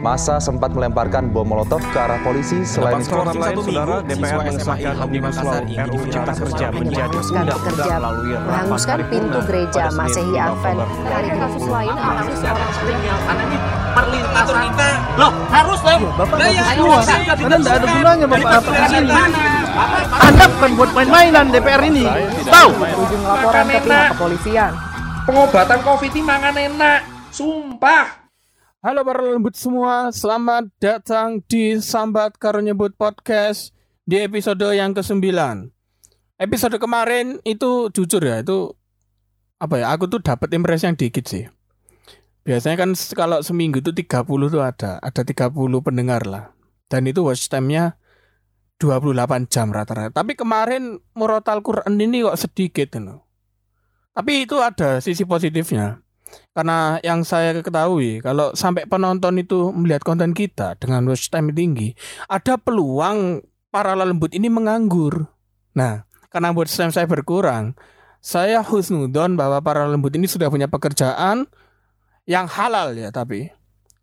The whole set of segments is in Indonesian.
Masa sempat melemparkan bom molotov ke arah polisi selain itu Dapat lain, saudara, DPR mengesahkan Omnibus Law RUU Cipta Kerja menjadi Menghanguskan pekerja, menghanguskan pintu gereja Masehi Advent. Hari ini kasus lain, kasus seorang karena ini perlintasan kita loh harus dong Bapak Lah, ya, keluar. harus. Karena tidak ada gunanya Bapak Daripada datang ke sini. tanah. Anda bukan buat main-mainan DPR ini. Tahu? ujung laporan ke pihak kepolisian. pengobatan covid ini mangan enak sumpah Halo para lembut semua, selamat datang di Sambat Karo Nyebut Podcast di episode yang ke-9 Episode kemarin itu jujur ya, itu apa ya, aku tuh dapat impresi yang dikit sih. Biasanya kan kalau seminggu itu 30 tuh ada, ada 30 pendengar lah. Dan itu watch time-nya 28 jam rata-rata. Tapi kemarin Murotal Quran ini kok sedikit you Tapi itu ada sisi positifnya karena yang saya ketahui kalau sampai penonton itu melihat konten kita dengan watch time tinggi ada peluang para lembut ini menganggur. Nah karena watch time saya berkurang saya husnudon bahwa para lembut ini sudah punya pekerjaan yang halal ya tapi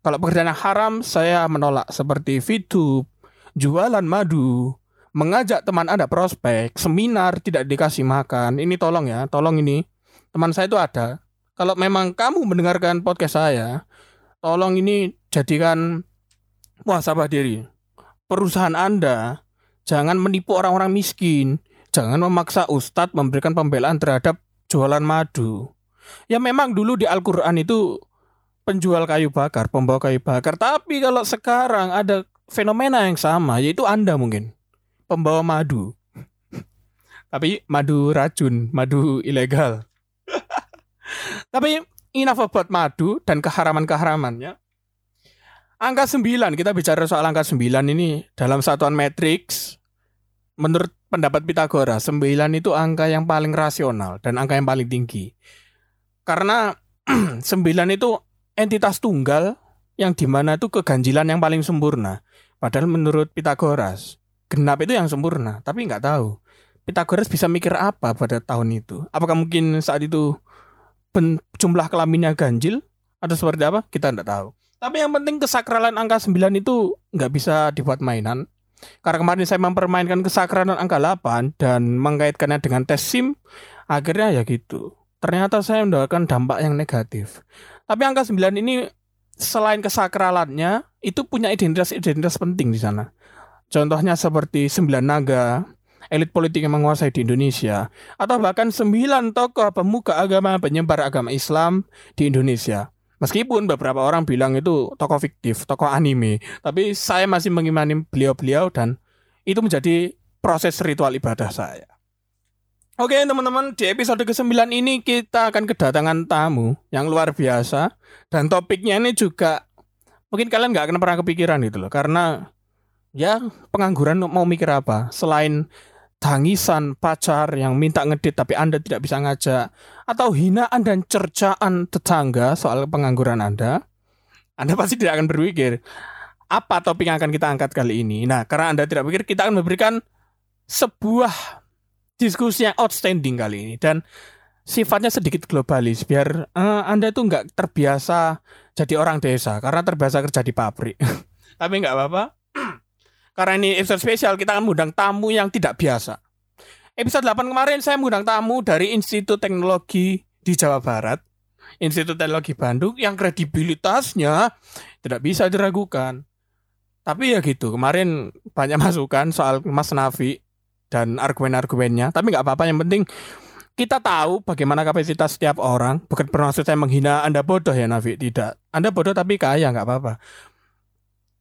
kalau pekerjaan yang haram saya menolak seperti VTube jualan madu mengajak teman anda prospek seminar tidak dikasih makan. Ini tolong ya tolong ini teman saya itu ada kalau memang kamu mendengarkan podcast saya, tolong ini jadikan muhasabah diri. Perusahaan Anda jangan menipu orang-orang miskin, jangan memaksa ustadz memberikan pembelaan terhadap jualan madu. Ya memang dulu di Al-Qur'an itu penjual kayu bakar, pembawa kayu bakar, tapi kalau sekarang ada fenomena yang sama yaitu Anda mungkin pembawa madu. tapi madu racun, madu ilegal. Tapi enough about madu dan keharaman-keharamannya. Angka 9, kita bicara soal angka 9 ini dalam satuan matriks menurut pendapat Pitagoras, 9 itu angka yang paling rasional dan angka yang paling tinggi. Karena 9 itu entitas tunggal yang di mana itu keganjilan yang paling sempurna. Padahal menurut Pitagoras, genap itu yang sempurna, tapi nggak tahu. Pitagoras bisa mikir apa pada tahun itu? Apakah mungkin saat itu ben- jumlah kelaminnya ganjil atau seperti apa kita tidak tahu. Tapi yang penting kesakralan angka 9 itu nggak bisa dibuat mainan. Karena kemarin saya mempermainkan kesakralan angka 8 dan mengkaitkannya dengan tes SIM akhirnya ya gitu. Ternyata saya mendapatkan dampak yang negatif. Tapi angka 9 ini selain kesakralannya itu punya identitas-identitas penting di sana. Contohnya seperti 9 naga elit politik yang menguasai di Indonesia atau bahkan sembilan tokoh pemuka agama penyebar agama Islam di Indonesia. Meskipun beberapa orang bilang itu tokoh fiktif, tokoh anime, tapi saya masih mengimani beliau-beliau dan itu menjadi proses ritual ibadah saya. Oke teman-teman, di episode ke-9 ini kita akan kedatangan tamu yang luar biasa dan topiknya ini juga mungkin kalian nggak akan pernah kepikiran gitu loh karena ya pengangguran mau mikir apa selain tangisan pacar yang minta ngedit tapi Anda tidak bisa ngajak atau hinaan dan cercaan tetangga soal pengangguran Anda, Anda pasti tidak akan berpikir apa topik yang akan kita angkat kali ini. Nah, karena Anda tidak pikir, kita akan memberikan sebuah diskusi yang outstanding kali ini dan sifatnya sedikit globalis biar eh, Anda tuh nggak terbiasa jadi orang desa karena terbiasa kerja di pabrik. tapi nggak apa-apa. Karena ini episode spesial, kita akan mengundang tamu yang tidak biasa. Episode 8 kemarin saya mengundang tamu dari Institut Teknologi di Jawa Barat. Institut Teknologi Bandung yang kredibilitasnya tidak bisa diragukan. Tapi ya gitu, kemarin banyak masukan soal Mas Nafi dan argumen-argumennya. Tapi nggak apa-apa, yang penting kita tahu bagaimana kapasitas setiap orang. Bukan bermaksud saya menghina Anda bodoh ya Nafi, tidak. Anda bodoh tapi kaya, nggak apa-apa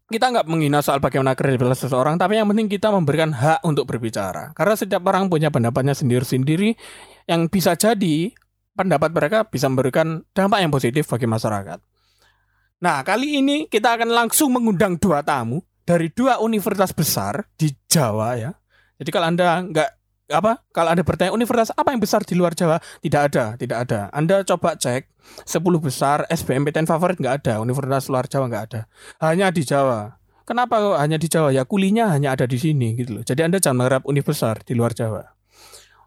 kita nggak menghina soal bagaimana kredibilitas seseorang, tapi yang penting kita memberikan hak untuk berbicara. Karena setiap orang punya pendapatnya sendiri-sendiri yang bisa jadi pendapat mereka bisa memberikan dampak yang positif bagi masyarakat. Nah, kali ini kita akan langsung mengundang dua tamu dari dua universitas besar di Jawa ya. Jadi kalau Anda nggak apa? Kalau Anda bertanya universitas apa yang besar di luar Jawa? Tidak ada tidak ada. Anda coba cek 10 besar SBMPTN favorit nggak ada universitas luar Jawa nggak ada. Hanya di Jawa. Kenapa kok hanya di Jawa? Ya kulinya hanya ada di sini gitu loh. Jadi Anda jangan mengharap uni besar di luar Jawa.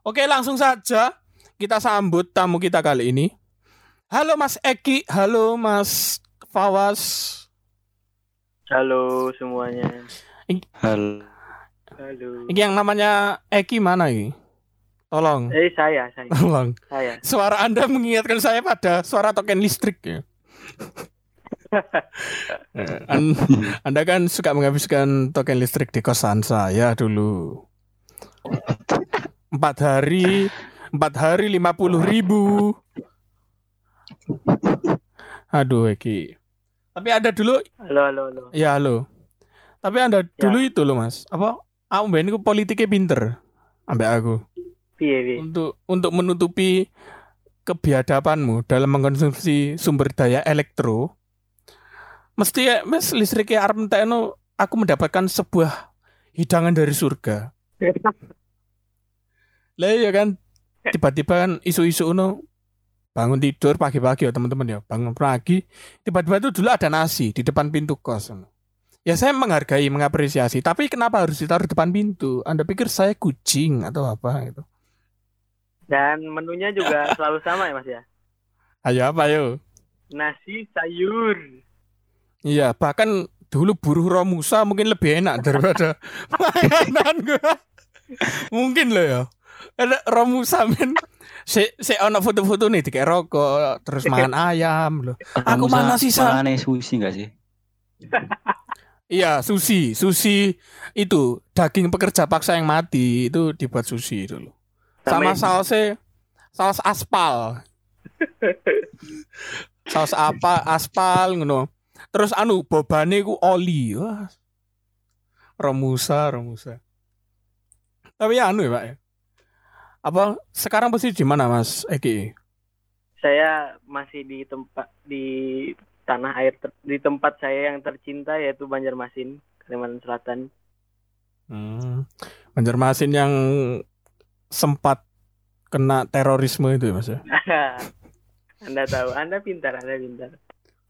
Oke langsung saja kita sambut tamu kita kali ini. Halo Mas Eki. Halo Mas Fawas. Halo semuanya. Halo. Halo. Ini yang namanya Eki mana ini? Tolong, Eh saya, saya, tolong. saya. Suara Anda mengingatkan saya pada suara token listrik ya. Eh, An- anda kan suka menghabiskan token listrik di kosan saya dulu. Empat hari, empat hari lima puluh ribu. Aduh, Eki. Tapi ada dulu, Halo, halo, halo. ya halo. Tapi anda dulu itu loh mas, apa? Aku mbak ini politiknya pinter, ambek aku. Piye, untuk untuk menutupi kebiadabanmu dalam mengkonsumsi sumber daya elektro mesti ya mas listriknya arep entekno aku mendapatkan sebuah hidangan dari surga. Lah ya kan tiba-tiba kan isu-isu uno bangun tidur pagi-pagi ya teman-teman ya bangun pagi tiba-tiba itu dulu ada nasi di depan pintu kos ya saya menghargai mengapresiasi tapi kenapa harus ditaruh di depan pintu anda pikir saya kucing atau apa gitu Dan menunya juga selalu sama ya Mas ya. ayo apa yo Nasi sayur. Iya, bahkan dulu buruh Romusa mungkin lebih enak daripada makanan gua. mungkin loh ya. Ada Romusa men. Si si ono foto-foto nih dikek rokok, terus makan ayam loh. Aku mana sih, sushi enggak sih? Iya, sushi, sushi itu daging pekerja paksa yang mati itu dibuat sushi dulu. Sama Sama sausnya saus aspal. saus apa aspal ngono. Terus anu bobane ku oli. Wah. Romusa, Romusa. Tapi ya anu ya, Pak. ya. Apa sekarang posisi di mana, Mas Eki? Saya masih di tempat di tanah air ter- di tempat saya yang tercinta yaitu Banjarmasin, Kalimantan Selatan. Hmm. Banjarmasin yang sempat kena terorisme itu ya, Mas ya. anda tahu, Anda pintar, Anda pintar.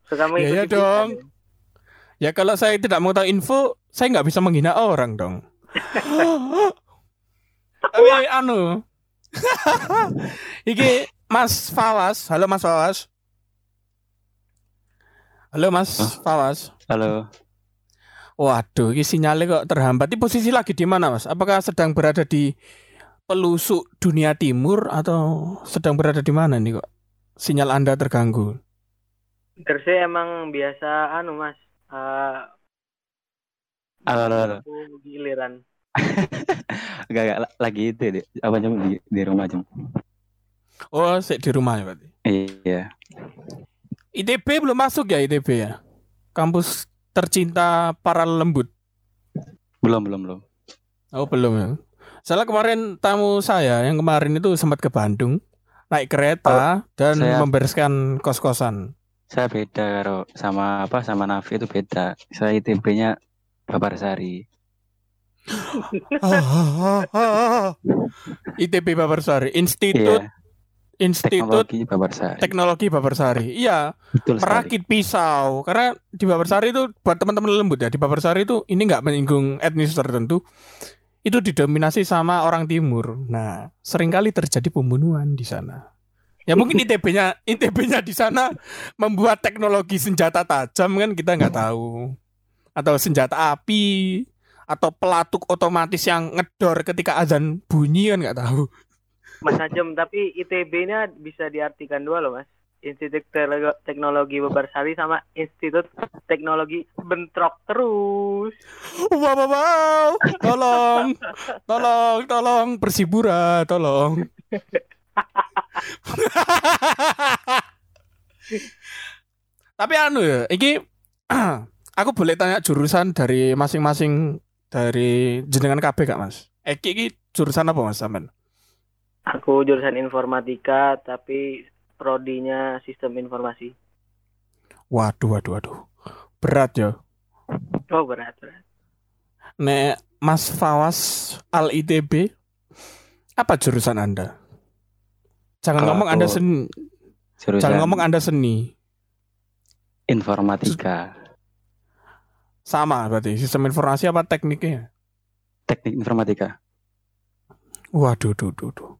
Suka Ya, ya mengikuti dong. berita. Ya kalau saya tidak mau tahu info, saya nggak bisa menghina orang dong. Tapi anu, iki Mas Fawas, halo Mas Fawas. Halo Mas Fawas. Halo. Waduh, ini sinyalnya kok terhambat. Ini posisi lagi di mana Mas? Apakah sedang berada di pelusuk dunia timur atau sedang berada di mana nih kok? Sinyal Anda terganggu. Terus saya emang biasa anu Mas, eh Halo, halo, halo. giliran. Enggak, enggak la- lagi itu ya, di- apa jam di, di rumah jam. Oh, sik di rumah ya berarti. Iya. ITB belum masuk ya ITB ya? Kampus tercinta para lembut. Belum, belum, belum. Oh belum ya. Soalnya kemarin tamu saya yang kemarin itu sempat ke Bandung naik kereta dan saya- membereskan kos-kosan. Saya beda karo sama apa sama Nafi itu beda. Saya ITB-nya Babarsari. ITB Babarsari, Institut Iya, Institut teknologi Babarsari. Teknologi Babarsari. Iya, Betul sekali. merakit pisau. Karena di Babarsari itu buat teman-teman lembut ya. Di Babarsari itu ini nggak menyinggung etnis tertentu. Itu didominasi sama orang timur. Nah, sering kali terjadi pembunuhan di sana. Ya mungkin ITB-nya ITB-nya di sana membuat teknologi senjata tajam kan kita nggak tahu. Atau senjata api atau pelatuk otomatis yang ngedor ketika azan bunyi kan nggak tahu. Mas Najam, tapi ITB-nya bisa diartikan dua loh Mas. Institut Teknologi Bebarsari sama Institut Teknologi Bentrok Terus. Wow, wow, wow. Tolong, tolong, tolong, Persibura, tolong. Tapi anu ya, iki aku boleh tanya jurusan dari masing-masing dari jenengan KB gak Mas? Eki iki jurusan apa Mas sampean? Aku jurusan informatika tapi prodinya sistem informasi. Waduh, waduh, waduh. Berat ya. Oh berat berat. Nek Mas Fawas Al ITB apa jurusan Anda? Jangan Kalau ngomong Anda seni. Jurusan Jangan ngomong Anda seni. informatika, Sama berarti sistem informasi apa tekniknya? teknik informatika. Waduh, duh, duh, duh.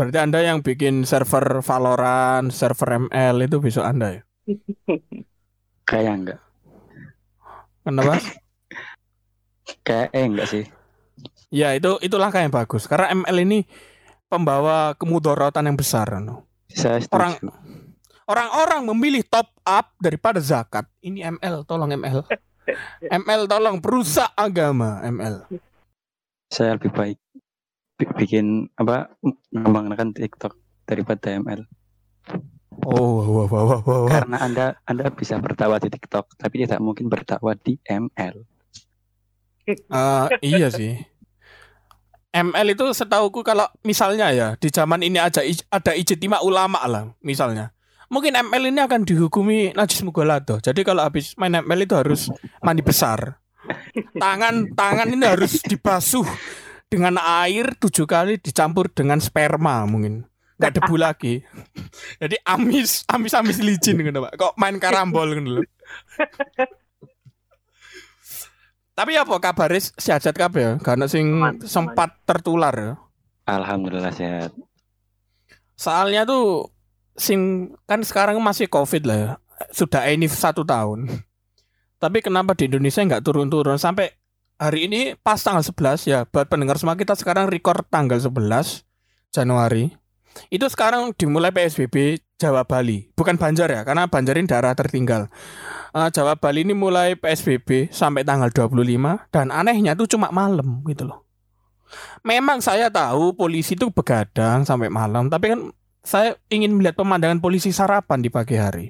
Berarti Anda yang bikin server Valorant, server ML itu besok Anda ya? Kayak enggak. Kenapa? Kayak eh enggak sih. Ya itu itu langkah yang bagus karena ML ini pembawa kemudorotan yang besar. no. Saya setuju. Orang orang-orang memilih top up daripada zakat. Ini ML, tolong ML. ML tolong perusak agama ML. saya lebih baik bikin apa mengembangkan TikTok daripada ML. Oh, wah, wah, wah, wah. Karena Anda Anda bisa berdakwah di TikTok, tapi tidak mungkin berdakwah di ML. Eh, iya sih. ML itu setauku kalau misalnya ya di zaman ini aja ada ijtima ulama lah misalnya. Mungkin ML ini akan dihukumi najis mughaladzah. Jadi kalau habis main ML itu harus mandi besar. Tangan tangan ini harus dibasuh dengan air tujuh kali dicampur dengan sperma mungkin. Nggak debu lagi. Jadi amis amis amis licin gitu Pak. Kok main karambol gitu loh. Tapi apa kabarnya sehat kabeh ya? Karena sing aman. sempat tertular ya. Alhamdulillah sehat. Soalnya tuh sing kan sekarang masih covid lah ya. Sudah ini satu tahun. Tapi kenapa di Indonesia nggak turun-turun sampai hari ini pas tanggal 11 ya buat pendengar semua kita sekarang record tanggal 11 Januari. Itu sekarang dimulai PSBB Jawa Bali, bukan Banjar ya, karena Banjar ini daerah tertinggal. Eh, Jawa Bali ini mulai PSBB sampai tanggal 25 dan anehnya tuh cuma malam gitu loh. Memang saya tahu polisi itu begadang sampai malam, tapi kan saya ingin melihat pemandangan polisi sarapan di pagi hari.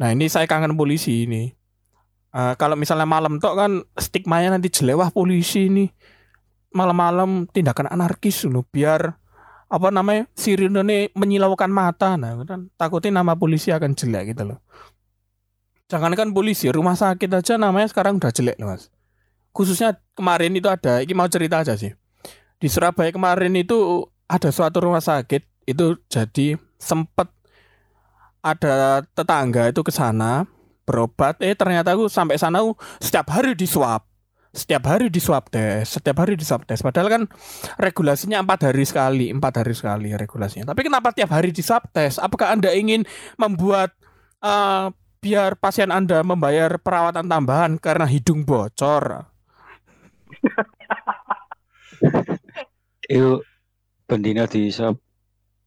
Nah ini saya kangen polisi ini. Eh, kalau misalnya malam tok kan stigmanya nanti jelewah polisi ini. Malam-malam tindakan anarkis loh biar apa namanya sirine menyilaukan mata. Nah kan takutnya nama polisi akan jelek gitu loh. Jangankan polisi rumah sakit aja namanya sekarang udah jelek loh mas. Khususnya kemarin itu ada ini mau cerita aja sih. Di Surabaya kemarin itu ada suatu rumah sakit itu jadi sempet ada tetangga itu ke sana berobat. Eh ternyata aku sampai sana aku setiap hari di swab setiap hari di swab tes setiap hari di swab tes. Padahal kan regulasinya empat hari sekali empat hari sekali regulasinya. Tapi kenapa tiap hari di swab tes? Apakah anda ingin membuat eh, biar pasien anda membayar perawatan tambahan karena hidung bocor? Itu bendina di shop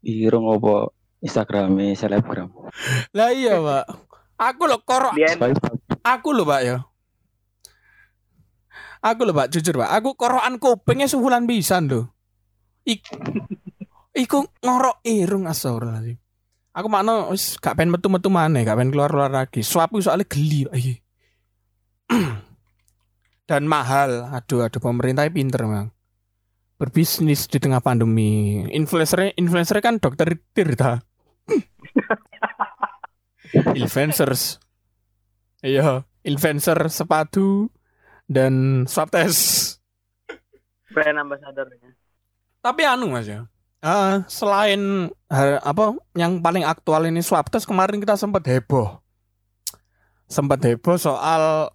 irung apa Instagramnya selebgram. lah iya pak aku loh korok. Aku loh pak ya. Aku loh pak jujur pak. Aku korokan kupingnya sebulan pisan loh Ik iku ngorok irung astagfirullahaladzim. Aku makno wis gak pengen metu-metu maneh gak pengen keluar-keluar lagi. Iku soalnya geli Pak, iki. dan mahal. Aduh aduh pemerintah pinter memang berbisnis di tengah pandemi. Influencer influencer kan dokter Tirta influencers. Iya influencer sepatu dan swab test. Brand ambassadornya. tapi anu mas ya. Eh, selain apa yang paling aktual ini swab test kemarin kita sempat heboh. Sempat heboh soal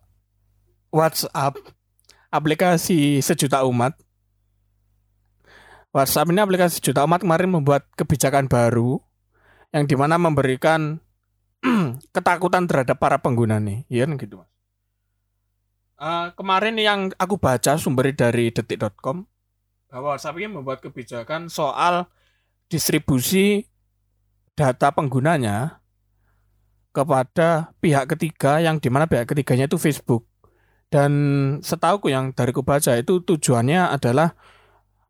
WhatsApp aplikasi sejuta umat. WhatsApp ini aplikasi sejuta umat kemarin membuat kebijakan baru yang di mana memberikan ketakutan terhadap para pengguna nih, iya kan gitu mas. Eh, kemarin yang aku baca sumber dari detik.com bahwa WhatsApp ini membuat kebijakan soal distribusi data penggunanya kepada pihak ketiga yang di mana pihak ketiganya itu Facebook dan setauku yang dari ku baca itu tujuannya adalah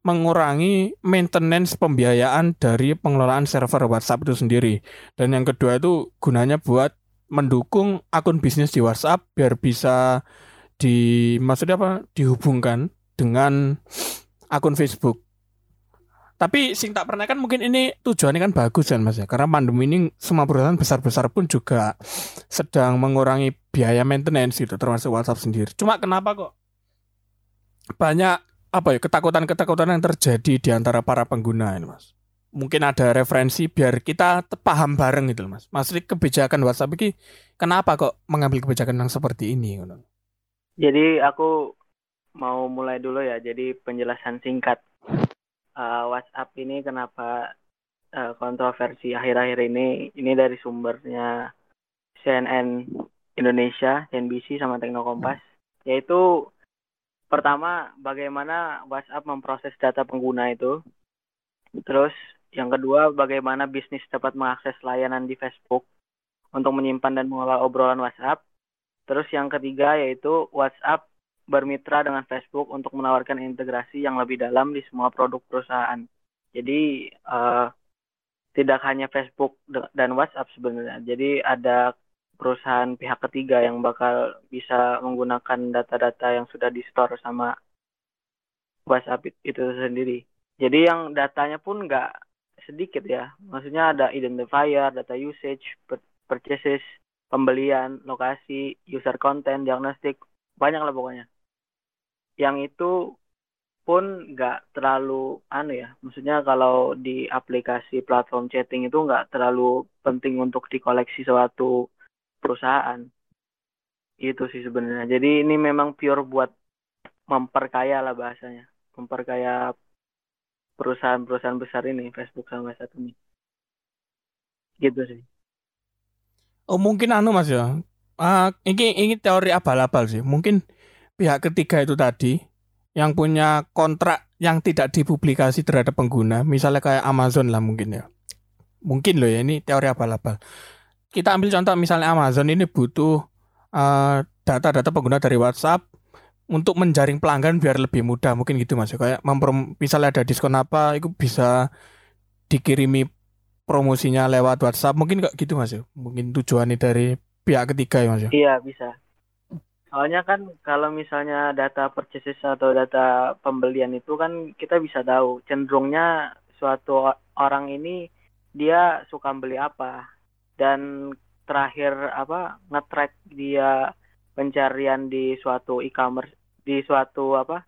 mengurangi maintenance pembiayaan dari pengelolaan server WhatsApp itu sendiri dan yang kedua itu gunanya buat mendukung akun bisnis di WhatsApp biar bisa di maksudnya apa dihubungkan dengan akun Facebook. Tapi sing tak pernah kan mungkin ini tujuannya kan bagus kan Mas ya. Karena pandemi ini semua perusahaan besar-besar pun juga sedang mengurangi biaya maintenance gitu termasuk WhatsApp sendiri. Cuma kenapa kok banyak apa ya ketakutan-ketakutan yang terjadi di antara para pengguna ini Mas. Mungkin ada referensi biar kita paham bareng gitu loh, Mas. Maksudnya kebijakan WhatsApp ini kenapa kok mengambil kebijakan yang seperti ini gitu. Jadi aku mau mulai dulu ya. Jadi penjelasan singkat. Eh, WhatsApp ini kenapa eh, kontroversi akhir-akhir ini? Ini dari sumbernya CNN Indonesia, CNBC sama Teknokompas, yaitu pertama bagaimana WhatsApp memproses data pengguna itu. Terus yang kedua bagaimana bisnis dapat mengakses layanan di Facebook untuk menyimpan dan mengolah obrolan WhatsApp. Terus yang ketiga yaitu WhatsApp bermitra dengan Facebook untuk menawarkan integrasi yang lebih dalam di semua produk perusahaan. Jadi uh, tidak hanya Facebook dan WhatsApp sebenarnya. Jadi ada perusahaan pihak ketiga yang bakal bisa menggunakan data-data yang sudah di store sama WhatsApp itu sendiri. Jadi yang datanya pun nggak sedikit ya. Maksudnya ada identifier, data usage, purchases, pembelian, lokasi, user content, diagnostik, banyak lah pokoknya. Yang itu pun nggak terlalu anu ya maksudnya kalau di aplikasi platform chatting itu nggak terlalu penting untuk dikoleksi suatu perusahaan. Itu sih sebenarnya. Jadi ini memang pure buat memperkaya lah bahasanya. Memperkaya perusahaan-perusahaan besar ini Facebook sama satu ini. Gitu sih. Oh mungkin anu mas ya. Uh, ini ini teori abal-abal sih. Mungkin pihak ketiga itu tadi yang punya kontrak yang tidak dipublikasi terhadap pengguna, misalnya kayak Amazon lah mungkin ya. Mungkin loh ya ini teori abal-abal. Kita ambil contoh misalnya Amazon ini butuh eh, data-data pengguna dari WhatsApp untuk menjaring pelanggan biar lebih mudah. Mungkin gitu mas. Kayak memprom misalnya ada diskon apa itu bisa dikirimi promosinya lewat WhatsApp. Mungkin kayak gitu mas mungkin tujuannya dari pihak ketiga ya mas iya bisa. Soalnya kan kalau misalnya data purchases atau data pembelian itu kan kita bisa tahu cenderungnya suatu orang ini dia suka beli apa dan terakhir apa ngetrack dia pencarian di suatu e-commerce di suatu apa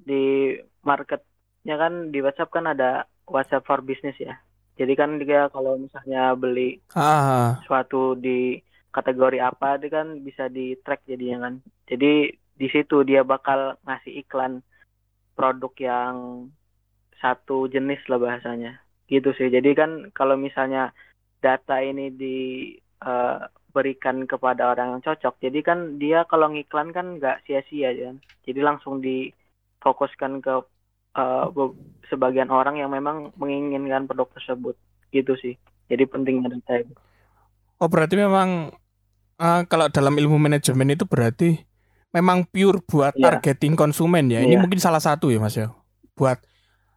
di marketnya kan di WhatsApp kan ada WhatsApp for Business ya. Jadi kan dia kalau misalnya beli ah. suatu di kategori apa dia kan bisa di track jadinya kan jadi di situ dia bakal ngasih iklan produk yang satu jenis lah bahasanya gitu sih jadi kan kalau misalnya data ini diberikan eh, uh, kepada orang yang cocok jadi kan dia kalau ngiklan kan nggak sia-sia kan jadi langsung difokuskan ke uh, sebagian orang yang memang menginginkan produk tersebut gitu sih jadi penting data itu oh berarti memang uh, kalau dalam ilmu manajemen itu berarti memang pure buat yeah. targeting konsumen ya. Ini yeah. mungkin salah satu ya Mas ya. Buat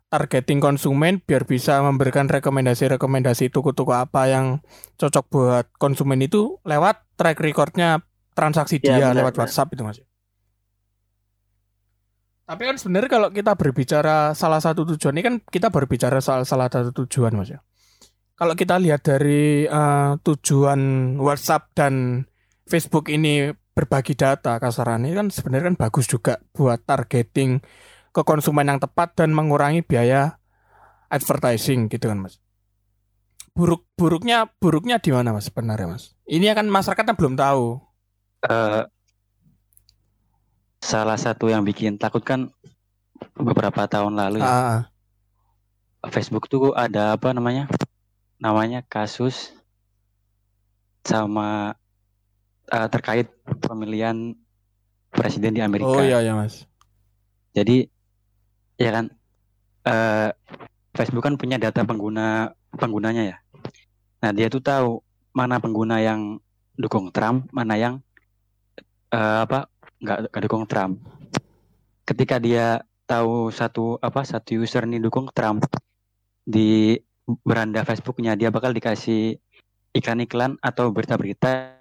targeting konsumen biar bisa memberikan rekomendasi-rekomendasi toko-toko apa yang cocok buat konsumen itu lewat track recordnya transaksi yeah, dia benar, lewat benar. WhatsApp itu Mas. Tapi kan sebenarnya kalau kita berbicara salah satu tujuan ini kan kita berbicara soal salah satu tujuan Mas ya kalau kita lihat dari uh, tujuan WhatsApp dan Facebook ini berbagi data kasarannya kan sebenarnya kan bagus juga buat targeting ke konsumen yang tepat dan mengurangi biaya advertising gitu kan mas. Buruk buruknya buruknya di mana mas sebenarnya mas? Ini akan masyarakatnya belum tahu. Uh, salah satu yang bikin takut kan beberapa tahun lalu ya. Uh. Facebook tuh ada apa namanya? namanya kasus sama uh, terkait pemilihan presiden di Amerika. Oh iya ya mas. Jadi ya kan uh, Facebook kan punya data pengguna penggunanya ya. Nah dia tuh tahu mana pengguna yang dukung Trump, mana yang uh, apa nggak nggak dukung Trump. Ketika dia tahu satu apa satu user nih dukung Trump di beranda Facebooknya dia bakal dikasih iklan-iklan atau berita-berita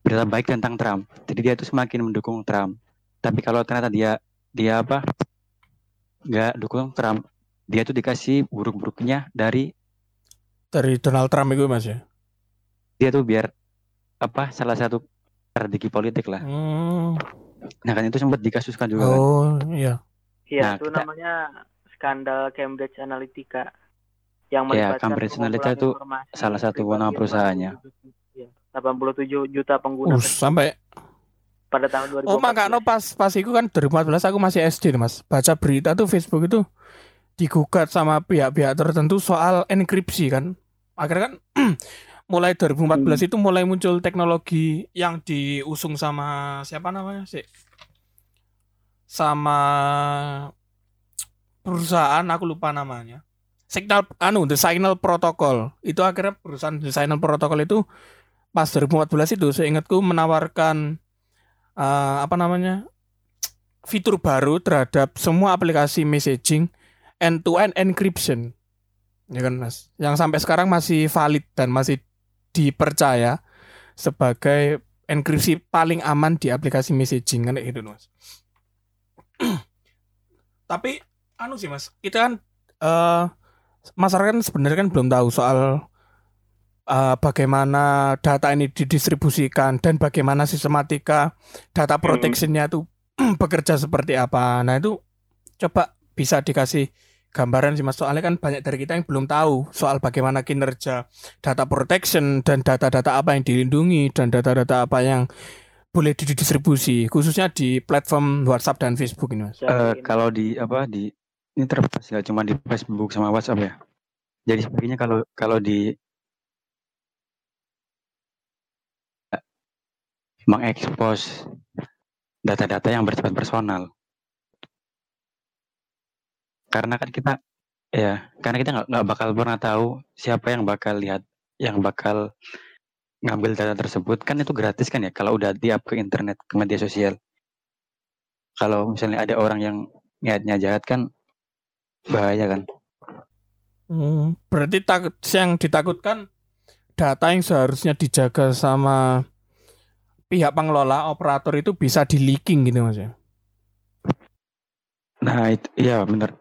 berita baik tentang Trump. Jadi dia tuh semakin mendukung Trump. Tapi kalau ternyata dia dia apa nggak dukung Trump, dia tuh dikasih buruk-buruknya dari dari Donald Trump itu mas ya. Dia tuh biar apa salah satu strategi politik lah. Hmm. Nah kan itu sempat dikasuskan juga. Kan. Oh kan? iya. Iya nah, itu kita, namanya skandal Cambridge Analytica yang ya, Cambridge Analytica itu salah satu nama perusahaannya. 87 iya, juta pengguna. Uh, sampai pada tahun 2014. Oh, makanya pas pas itu kan 2014 aku masih SD Mas. Baca berita tuh Facebook itu digugat sama pihak-pihak tertentu soal enkripsi kan. Akhirnya kan mulai 2014 itu mulai muncul teknologi yang diusung sama siapa namanya sih? Sama perusahaan aku lupa namanya. Signal anu The Signal Protocol. Itu akhirnya perusahaan The Signal Protocol itu pas 2014 itu seingatku menawarkan eh, apa namanya? fitur baru terhadap semua aplikasi messaging end to end encryption. Ya kan, Mas? Yang sampai sekarang masih valid dan masih dipercaya sebagai enkripsi paling aman di aplikasi messaging kan gitu mas. Tapi anu sih mas, kita kan eh masyarakat sebenarnya kan belum tahu soal eh, bagaimana data ini didistribusikan dan bagaimana sistematika data protectionnya itu bekerja seperti apa. Nah itu coba bisa dikasih gambaran sih mas soalnya kan banyak dari kita yang belum tahu soal bagaimana kinerja data protection dan data-data apa yang dilindungi dan data-data apa yang boleh didistribusi khususnya di platform WhatsApp dan Facebook ini mas. Eh, kalau di apa di ini terbatas nggak cuma di Facebook sama WhatsApp ya. Jadi sebaiknya kalau kalau di mengekspos data-data yang bersifat personal. Karena kan kita ya, karena kita nggak bakal pernah tahu siapa yang bakal lihat, yang bakal ngambil data tersebut kan itu gratis kan ya kalau udah di-up ke internet ke media sosial. Kalau misalnya ada orang yang niatnya jahat kan bahaya kan. Hmm, berarti takut yang ditakutkan data yang seharusnya dijaga sama pihak pengelola operator itu bisa di leaking gitu mas ya. Nah, itu iya benar.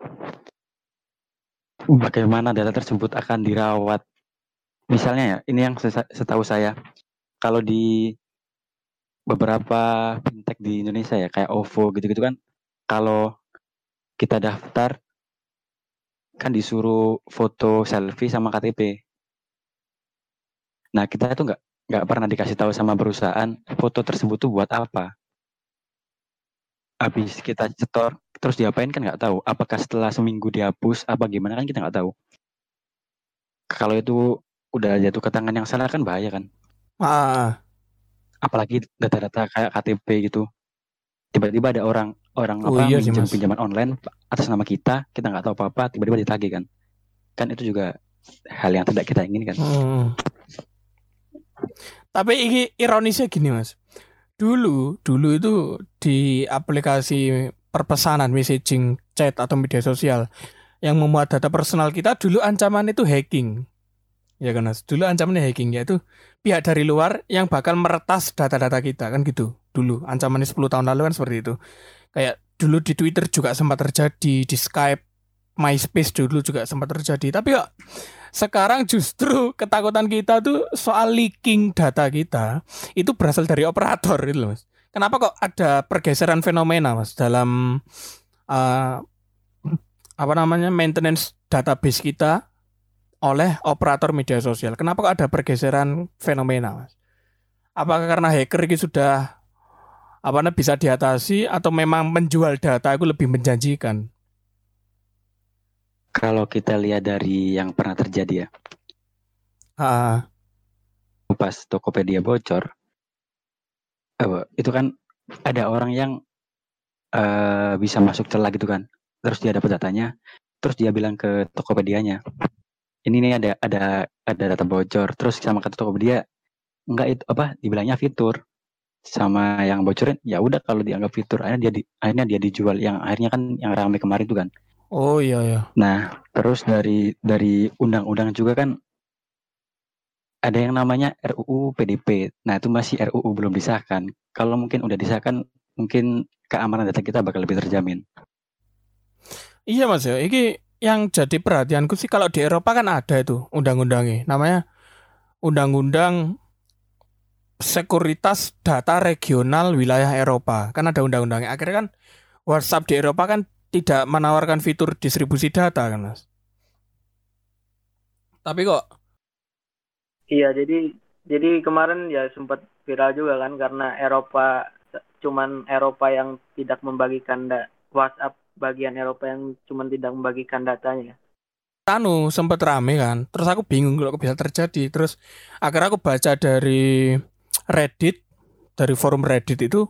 Bagaimana data tersebut akan dirawat? Misalnya ya, ini yang setahu saya, kalau di beberapa fintech di Indonesia ya, kayak OVO gitu-gitu kan, kalau kita daftar kan disuruh foto selfie sama KTP. Nah, kita itu nggak nggak pernah dikasih tahu sama perusahaan foto tersebut tuh buat apa. Habis kita cetor, terus diapain kan nggak tahu. Apakah setelah seminggu dihapus, apa gimana kan kita nggak tahu. Kalau itu udah jatuh ke tangan yang salah kan bahaya kan. Ah, Apalagi data-data kayak KTP gitu. Tiba-tiba ada orang orang Oh apa iya minjem Mas. pinjaman online atas nama kita, kita nggak tahu apa-apa, tiba-tiba ditagih kan. Kan itu juga hal yang tidak kita inginkan. Hmm. Tapi ini ironisnya gini mas. Dulu, dulu itu di aplikasi perpesanan, messaging, chat atau media sosial yang memuat data personal kita dulu ancaman itu hacking. Ya kan mas. Dulu ancamannya hacking yaitu pihak dari luar yang bakal meretas data-data kita kan gitu. Dulu ancamannya 10 tahun lalu kan seperti itu. Kayak dulu di Twitter juga sempat terjadi, di Skype, MySpace dulu juga sempat terjadi. Tapi kok sekarang justru ketakutan kita tuh soal leaking data kita itu berasal dari operator loh mas. Kenapa kok ada pergeseran fenomena mas dalam eh, apa namanya maintenance database kita oleh operator media sosial? Kenapa kok ada pergeseran fenomena mas? Apakah karena hacker ini sudah apa bisa diatasi atau memang menjual data itu lebih menjanjikan? Kalau kita lihat dari yang pernah terjadi ya, Ah, pas Tokopedia bocor, eh, itu kan ada orang yang eh, bisa masuk celah gitu kan, terus dia dapat datanya, terus dia bilang ke Tokopedia-nya, ini nih ada ada ada data bocor, terus sama kata Tokopedia, enggak itu apa, dibilangnya fitur, sama yang bocorin, ya udah kalau dianggap fitur, akhirnya dia di, akhirnya dia dijual, yang akhirnya kan yang ramai kemarin itu kan. Oh iya ya. Nah, terus dari dari undang-undang juga kan ada yang namanya RUU PDP. Nah, itu masih RUU belum disahkan. Kalau mungkin udah disahkan, mungkin keamanan data kita bakal lebih terjamin. Iya mas ya, ini yang jadi perhatianku sih kalau di Eropa kan ada itu undang-undangnya, namanya Undang-Undang Sekuritas Data Regional Wilayah Eropa. Kan ada undang-undangnya. Akhirnya kan WhatsApp di Eropa kan tidak menawarkan fitur distribusi data kan mas. Tapi kok, Iya, jadi jadi kemarin ya sempat viral juga kan karena Eropa cuman Eropa yang tidak membagikan da- WhatsApp bagian Eropa yang cuman tidak membagikan datanya. anu sempet rame kan. Terus aku bingung kalau bisa terjadi. Terus akhirnya aku baca dari Reddit, dari forum Reddit itu,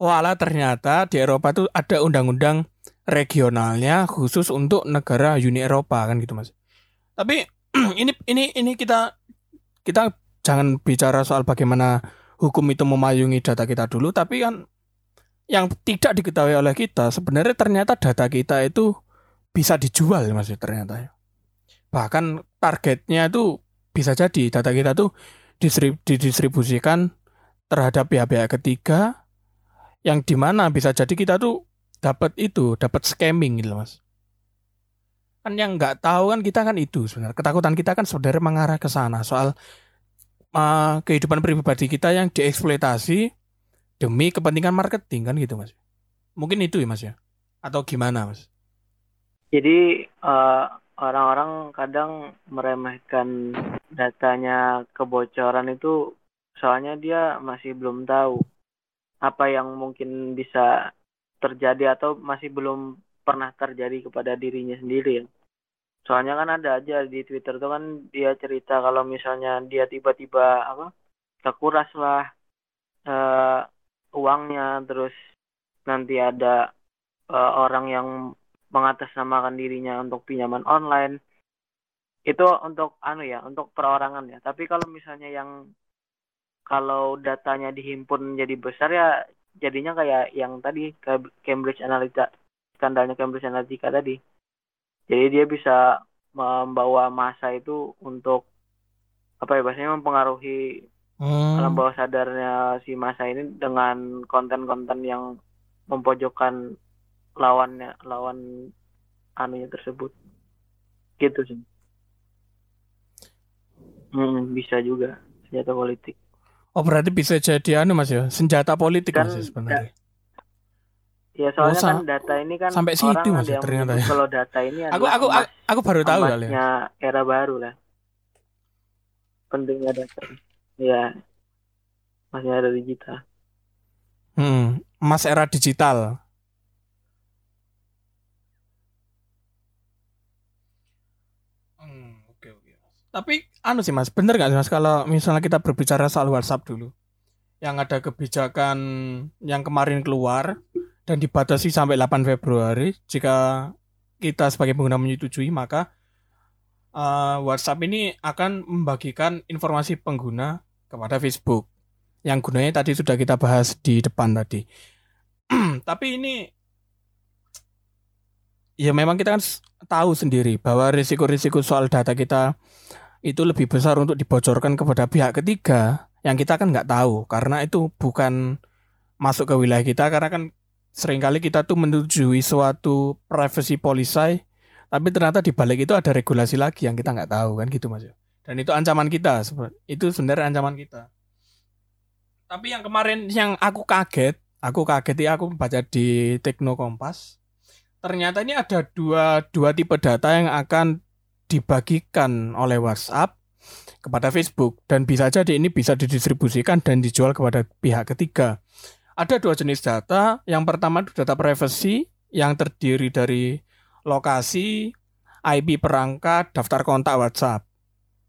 wala ternyata di Eropa tuh ada undang-undang regionalnya khusus untuk negara Uni Eropa kan gitu mas. Tapi ini ini ini kita kita jangan bicara soal bagaimana hukum itu memayungi data kita dulu, tapi kan yang tidak diketahui oleh kita sebenarnya ternyata data kita itu bisa dijual mas ternyata ya. bahkan targetnya itu bisa jadi data kita tuh distrib- didistribusikan terhadap pihak-pihak ketiga yang di mana bisa jadi kita tuh dapat itu dapat scamming gitu mas. Kan yang nggak tahu kan kita kan itu sebenarnya. Ketakutan kita kan sebenarnya mengarah ke sana. Soal uh, kehidupan pribadi kita yang dieksploitasi demi kepentingan marketing kan gitu mas. Mungkin itu ya mas ya? Atau gimana mas? Jadi eh, orang-orang kadang meremehkan datanya kebocoran itu soalnya dia masih belum tahu apa yang mungkin bisa terjadi atau masih belum pernah terjadi kepada dirinya sendiri ya. Soalnya kan ada aja di Twitter tuh kan dia cerita kalau misalnya dia tiba-tiba apa kekuras lah eh, uangnya terus nanti ada eh, orang yang mengatasnamakan dirinya untuk pinjaman online itu untuk anu ya untuk perorangan ya tapi kalau misalnya yang kalau datanya dihimpun jadi besar ya jadinya kayak yang tadi Cambridge Analytica skandalnya Cambridge Analytica tadi. Jadi dia bisa membawa masa itu untuk apa ya bahasanya mempengaruhi alam Hmm. bawah sadarnya si masa ini dengan konten-konten yang memojokkan lawannya lawan anunya tersebut. Gitu sih. Hmm, bisa juga senjata politik oh berarti bisa jadi anu mas ya? Senjata politik Kan, mas ya sebenarnya. ya soalnya Oh, sa- kan data ini kan sampai orang situ, Mas, yang ternyata ya. kalau data ini aku aku emas, aku baru tahu kali ya era baru lah. Pentingnya data. Ya masih ada digital. Hmm. emas era digital Hmm, oke oke. Tapi anu sih mas, bener nggak sih mas kalau misalnya kita berbicara soal WhatsApp dulu, yang ada kebijakan yang kemarin keluar dan dibatasi sampai 8 Februari, jika kita sebagai pengguna menyetujui maka eh, WhatsApp ini akan membagikan informasi pengguna kepada Facebook yang gunanya tadi sudah kita bahas di depan tadi. Tapi ini ya memang kita kan tahu sendiri bahwa risiko-risiko soal data kita itu lebih besar untuk dibocorkan kepada pihak ketiga. Yang kita kan nggak tahu karena itu bukan masuk ke wilayah kita karena kan sering kali kita tuh menyetujui suatu privacy policy tapi ternyata di balik itu ada regulasi lagi yang kita nggak tahu kan gitu mas dan itu ancaman kita itu sebenarnya ancaman kita. Tapi yang kemarin yang aku kaget aku kaget ya aku baca di Tekno Kompas ternyata ini ada dua dua tipe data yang akan dibagikan oleh WhatsApp kepada Facebook dan bisa jadi ini bisa didistribusikan dan dijual kepada pihak ketiga. Ada dua jenis data. Yang pertama data privacy yang terdiri dari lokasi, IP perangkat, daftar kontak WhatsApp.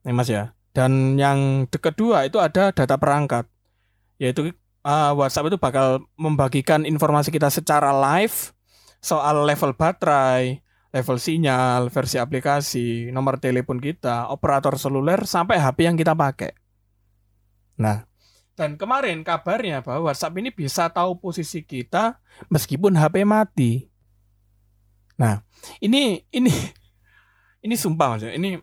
Ini Mas ya. Dan yang kedua itu ada data perangkat. Yaitu uh, WhatsApp itu bakal membagikan informasi kita secara live soal level baterai, level sinyal, versi aplikasi, nomor telepon kita, operator seluler sampai HP yang kita pakai. Nah, dan kemarin kabarnya bahwa WhatsApp ini bisa tahu posisi kita meskipun HP mati. Nah, ini ini ini sumpah Mas. Ini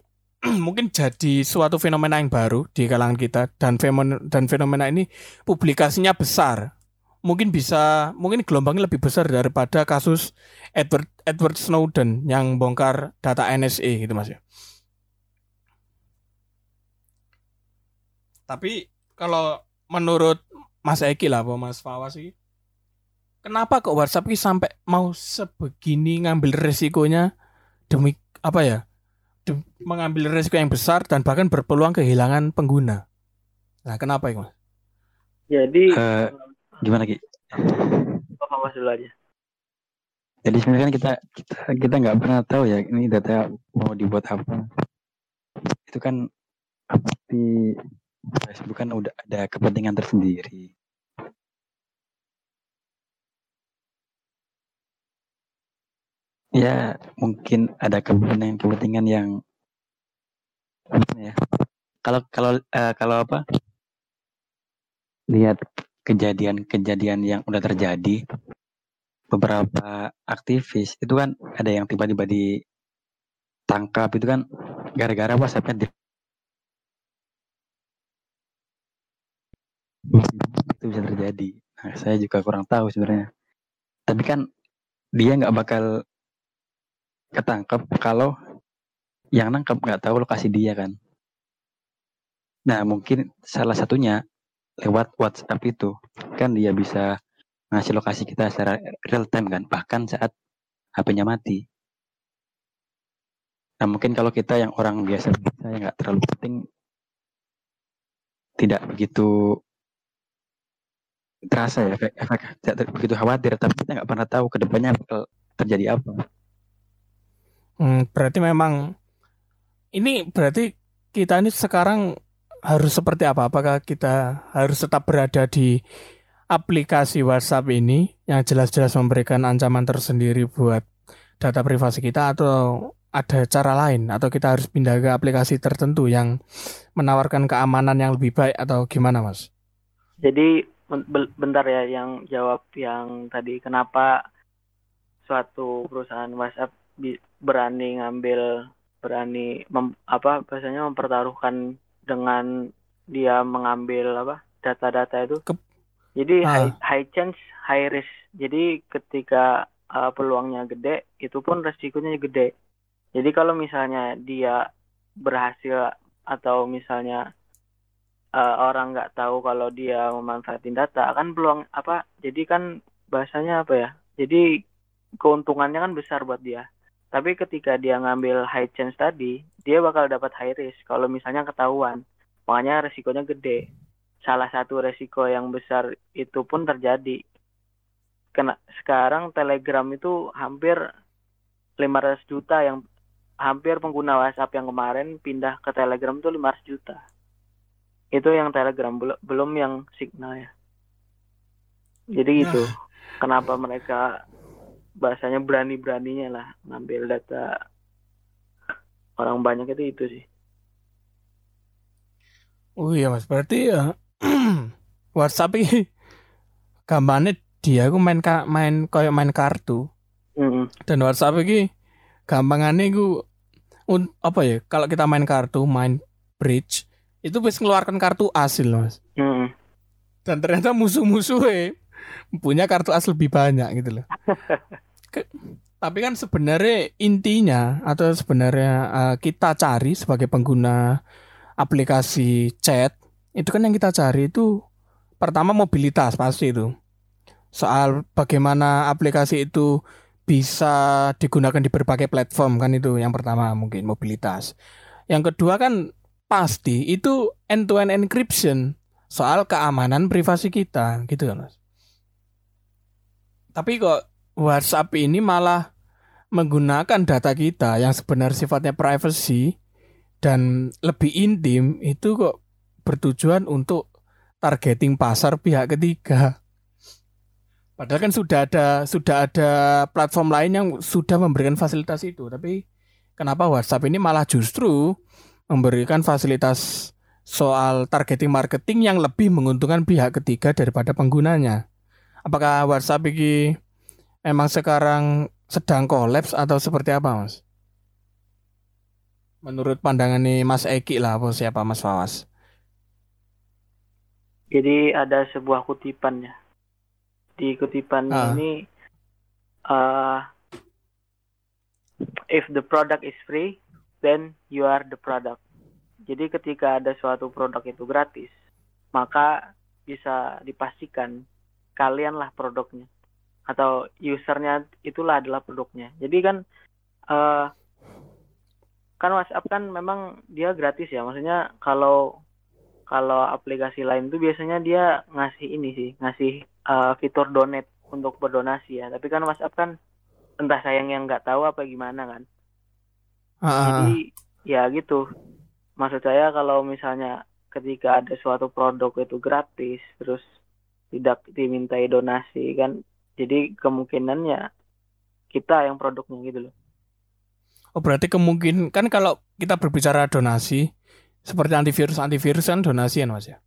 mungkin jadi suatu fenomena yang baru di kalangan kita dan fenomena dan fenomena ini publikasinya besar. Mungkin bisa mungkin gelombangnya lebih besar daripada kasus Edward Edward Snowden yang bongkar data NSA gitu Mas ya. Tapi kalau menurut Mas Eki lah apa Mas Fawas sih kenapa kok WhatsApp ini sampai mau sebegini ngambil resikonya demi apa ya dem- mengambil resiko yang besar dan bahkan berpeluang kehilangan pengguna nah kenapa itu Mas? jadi Eh, gimana Ki? apa mas dulu aja Jadi sebenarnya kan kita kita kita nggak pernah tahu ya ini data mau dibuat apa. Itu kan di Facebook kan udah ada kepentingan tersendiri. Ya mungkin ada kepentingan-kepentingan yang ya. Kalau kalau eh, kalau apa? Lihat kejadian-kejadian yang udah terjadi beberapa aktivis itu kan ada yang tiba-tiba ditangkap itu kan gara-gara WhatsAppnya di itu bisa terjadi. Nah, saya juga kurang tahu sebenarnya. Tapi kan dia nggak bakal ketangkep kalau yang nangkep nggak tahu lokasi dia kan. Nah mungkin salah satunya lewat WhatsApp itu kan dia bisa ngasih lokasi kita secara real time kan bahkan saat HP-nya mati. Nah mungkin kalau kita yang orang biasa biasa yang nggak terlalu penting tidak begitu terasa ya efek, efek tidak begitu khawatir tapi kita nggak pernah tahu ke depannya bakal terjadi apa. Hmm, berarti memang ini berarti kita ini sekarang harus seperti apa? Apakah kita harus tetap berada di aplikasi WhatsApp ini yang jelas-jelas memberikan ancaman tersendiri buat data privasi kita atau ada cara lain atau kita harus pindah ke aplikasi tertentu yang menawarkan keamanan yang lebih baik atau gimana, Mas? Jadi bentar ya yang jawab yang tadi kenapa suatu perusahaan WhatsApp berani ngambil berani mem, apa bahasanya mempertaruhkan dengan dia mengambil apa data-data itu. Ke, Jadi ah. high, high chance, high risk. Jadi ketika uh, peluangnya gede, itu pun resikonya gede. Jadi kalau misalnya dia berhasil atau misalnya uh, orang nggak tahu kalau dia memanfaatin data, kan peluang apa? Jadi kan bahasanya apa ya? Jadi keuntungannya kan besar buat dia. Tapi ketika dia ngambil high chance tadi, dia bakal dapat high risk kalau misalnya ketahuan. Makanya resikonya gede. Salah satu resiko yang besar itu pun terjadi. Kena, sekarang Telegram itu hampir 500 juta yang hampir pengguna WhatsApp yang kemarin pindah ke Telegram tuh 500 juta. Itu yang Telegram belum belum yang Signal ya. Jadi nah. itu kenapa mereka bahasanya berani-beraninya lah ngambil data orang banyak itu itu sih. Oh iya mas, berarti ya WhatsApp ini gambarnya dia aku main main kayak main kartu. Mm -hmm. Dan WhatsApp ini gampangannya gue un, apa ya? Kalau kita main kartu, main bridge, itu bisa mengeluarkan kartu asil mas. Mm -hmm. Dan ternyata musuh-musuhnya punya kartu as lebih banyak gitu loh. Tapi kan sebenarnya intinya atau sebenarnya uh, kita cari sebagai pengguna aplikasi chat itu kan yang kita cari itu pertama mobilitas pasti itu. Soal bagaimana aplikasi itu bisa digunakan di berbagai platform kan itu yang pertama mungkin mobilitas. Yang kedua kan pasti itu end to end encryption soal keamanan privasi kita gitu kan Mas. Tapi kok WhatsApp ini malah menggunakan data kita yang sebenarnya sifatnya privacy dan lebih intim itu kok bertujuan untuk targeting pasar pihak ketiga. Padahal kan sudah ada sudah ada platform lain yang sudah memberikan fasilitas itu, tapi kenapa WhatsApp ini malah justru memberikan fasilitas soal targeting marketing yang lebih menguntungkan pihak ketiga daripada penggunanya? Apakah WhatsApp ini memang sekarang sedang kolaps atau seperti apa, Mas? Menurut pandangan nih Mas Eki lah, apa siapa Mas Fawas? Jadi ada sebuah kutipan ya. Di kutipan ah. ini, uh, if the product is free, then you are the product. Jadi ketika ada suatu produk itu gratis, maka bisa dipastikan kalianlah produknya atau usernya itulah adalah produknya. Jadi kan uh, kan WhatsApp kan memang dia gratis ya. Maksudnya kalau kalau aplikasi lain tuh biasanya dia ngasih ini sih, ngasih uh, fitur donate untuk berdonasi ya. Tapi kan WhatsApp kan entah sayang yang nggak tahu apa gimana kan Ah, ah, ah. jadi ya gitu maksud saya kalau misalnya ketika ada suatu produk itu gratis terus tidak dimintai donasi kan jadi kemungkinannya kita yang produknya gitu loh Oh berarti kemungkinan kan kalau kita berbicara donasi seperti antivirus antivirus kan donasi kan mas ya.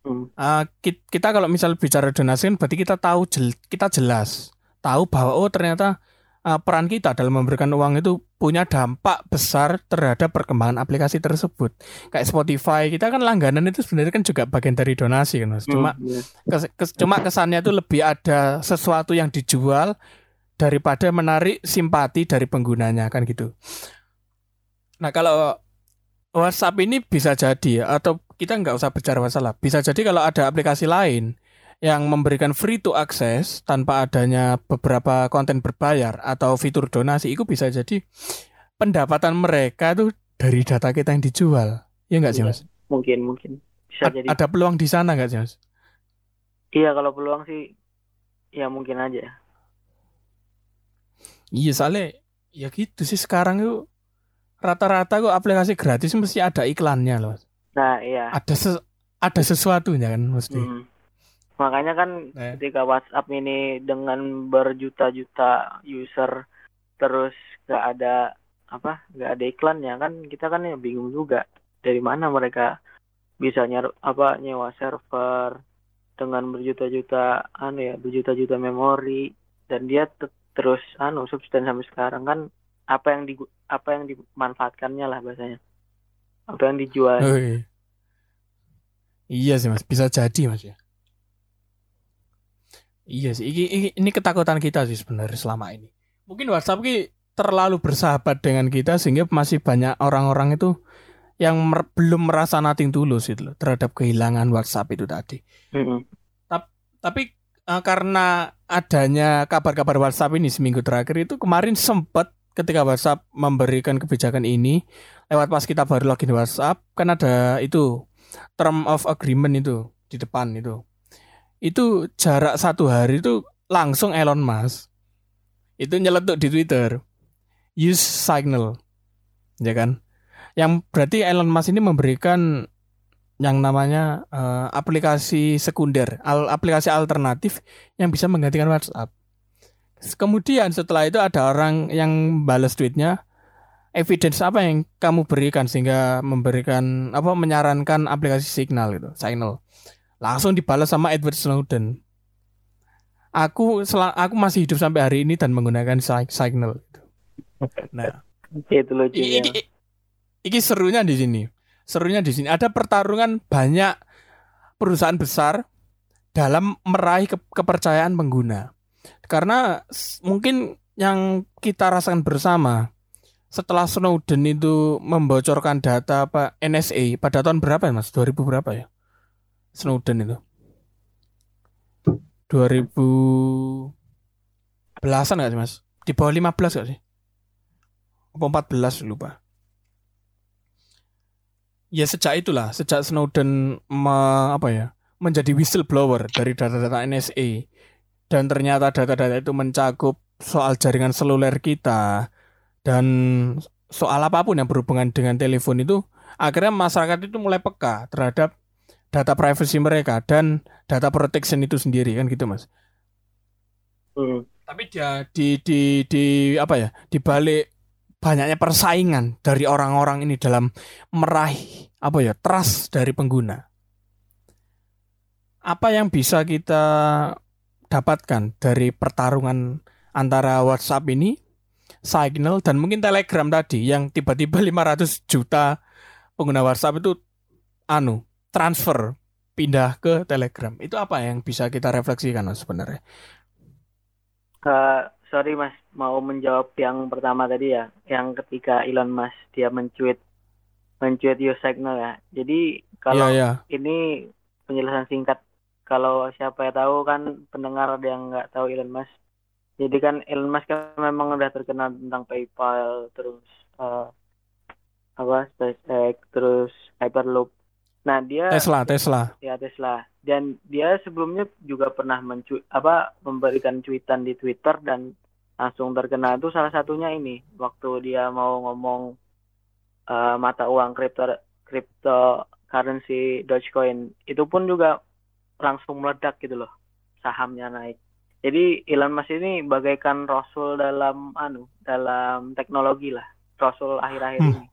Hmm. Ki- kita kalau misal bicara donasi kan berarti kita tahu jel- kita jelas tahu bahwa oh ternyata ah, peran kita dalam memberikan uang itu punya dampak besar terhadap perkembangan aplikasi tersebut. Kayak Spotify kita kan langganan itu sebenarnya kan juga bagian dari donasi kan mas. Cuma Hmm, iya. kes- kes- cuma kesannya itu lebih ada sesuatu yang dijual daripada menarik simpati dari penggunanya kan gitu. Nah kalau WhatsApp ini bisa jadi atau kita nggak usah bicara masalah. Bisa jadi kalau ada aplikasi lain yang memberikan free to access tanpa adanya beberapa konten berbayar atau fitur donasi, itu bisa jadi pendapatan mereka tuh dari data kita yang dijual. Ya nggak sih Iya. mas? mungkin mungkin bisa A- jadi ada peluang di sana nggak sih mas? iya kalau peluang sih ya mungkin aja Iya soalnya ya gitu sih sekarang itu rata-rata kok aplikasi gratis mesti ada iklannya loh. Nah iya Ada ses- ada sesuatunya kan mesti. Hmm. Makanya kan Nah. ketika WhatsApp ini dengan berjuta-juta user terus nggak ada apa nggak ada iklannya kan kita kan ya bingung juga dari mana mereka bisa nyer apa nyewa server dengan berjuta-juta anu ya berjuta-juta memori dan dia te- terus anu substan sampai sekarang kan apa yang di apa yang dimanfaatkannya lah bahasanya apa yang dijual Oh, iya. Iya sih mas, bisa jadi mas ya. Iya sih, ini, ini, ini ketakutan kita sih sebenarnya selama ini. Mungkin WhatsApp ki terlalu bersahabat dengan kita sehingga masih banyak orang-orang itu yang mer- belum merasa nating tulus itu loh terhadap kehilangan WhatsApp itu tadi. Mm-mm. Tapi eh, karena adanya kabar-kabar WhatsApp ini seminggu terakhir itu kemarin sempat ketika WhatsApp memberikan kebijakan ini lewat pas kita baru login WhatsApp kan ada itu term of agreement itu di depan itu. Itu jarak satu hari itu langsung Elon Musk itu nyeletuk di Twitter use signal ya kan yang berarti Elon Musk ini memberikan yang namanya eh, aplikasi sekunder, al- aplikasi alternatif yang bisa menggantikan WhatsApp. Kemudian setelah itu ada orang yang balas tweetnya, evidence apa yang kamu berikan sehingga memberikan apa menyarankan aplikasi Signal gitu, Signal. Langsung dibalas sama Edward Snowden. Aku sel- aku masih hidup sampai hari ini dan menggunakan Si- Signal. Nah, itu lucu ya Iki, iki serunya di sini. Serunya di sini ada pertarungan banyak perusahaan besar dalam meraih ke- kepercayaan pengguna. Karena mungkin yang kita rasakan bersama setelah Snowden itu membocorkan data apa NSA pada tahun berapa ya Mas? 2000 berapa ya? Snowden itu. 2000 belasan gak sih Mas? Di bawah 15 gak sih? Apa 14 lupa. Ya sejak itulah, sejak Snowden me- apa ya, menjadi whistleblower dari data-data NSA dan ternyata data-data itu mencakup soal jaringan seluler kita dan soal apa pun yang berhubungan dengan telepon itu akhirnya masyarakat itu mulai peka terhadap data privacy mereka dan data protection itu sendiri kan gitu Mas. Hmm. Tapi dia di di di apa ya? Di balik banyaknya persaingan dari orang-orang ini dalam meraih apa ya? trust dari pengguna. Apa yang bisa kita dapatkan dari pertarungan antara WhatsApp ini, Signal dan mungkin Telegram tadi yang tiba-tiba 500 juta pengguna WhatsApp itu anu transfer pindah ke Telegram. Itu apa yang bisa kita refleksikan Mas, sebenarnya? Eh, sorry mas, mau menjawab yang pertama tadi ya, yang ketika Elon Musk dia mencuit mencuit use signal ya. Jadi kalau Iya, iya. ini penjelasan singkat, kalau siapa yang tahu kan pendengar ada yang nggak tahu Elon Musk. Jadi kan Elon Musk kan memang udah terkenal tentang PayPal, terus eh, apa SpaceX, terus Hyperloop. Nah dia Tesla, Tesla. ya Tesla. Dan dia sebelumnya juga pernah mencu apa memberikan cuitan di Twitter dan langsung terkena itu salah satunya ini waktu dia mau ngomong uh, mata uang kripto cryptocurrency Dogecoin. Itu pun juga langsung meledak gitu loh sahamnya naik. Jadi Elon Musk ini bagaikan rasul dalam anu dalam teknologi lah. Rasul akhir-akhir Hmm. ini.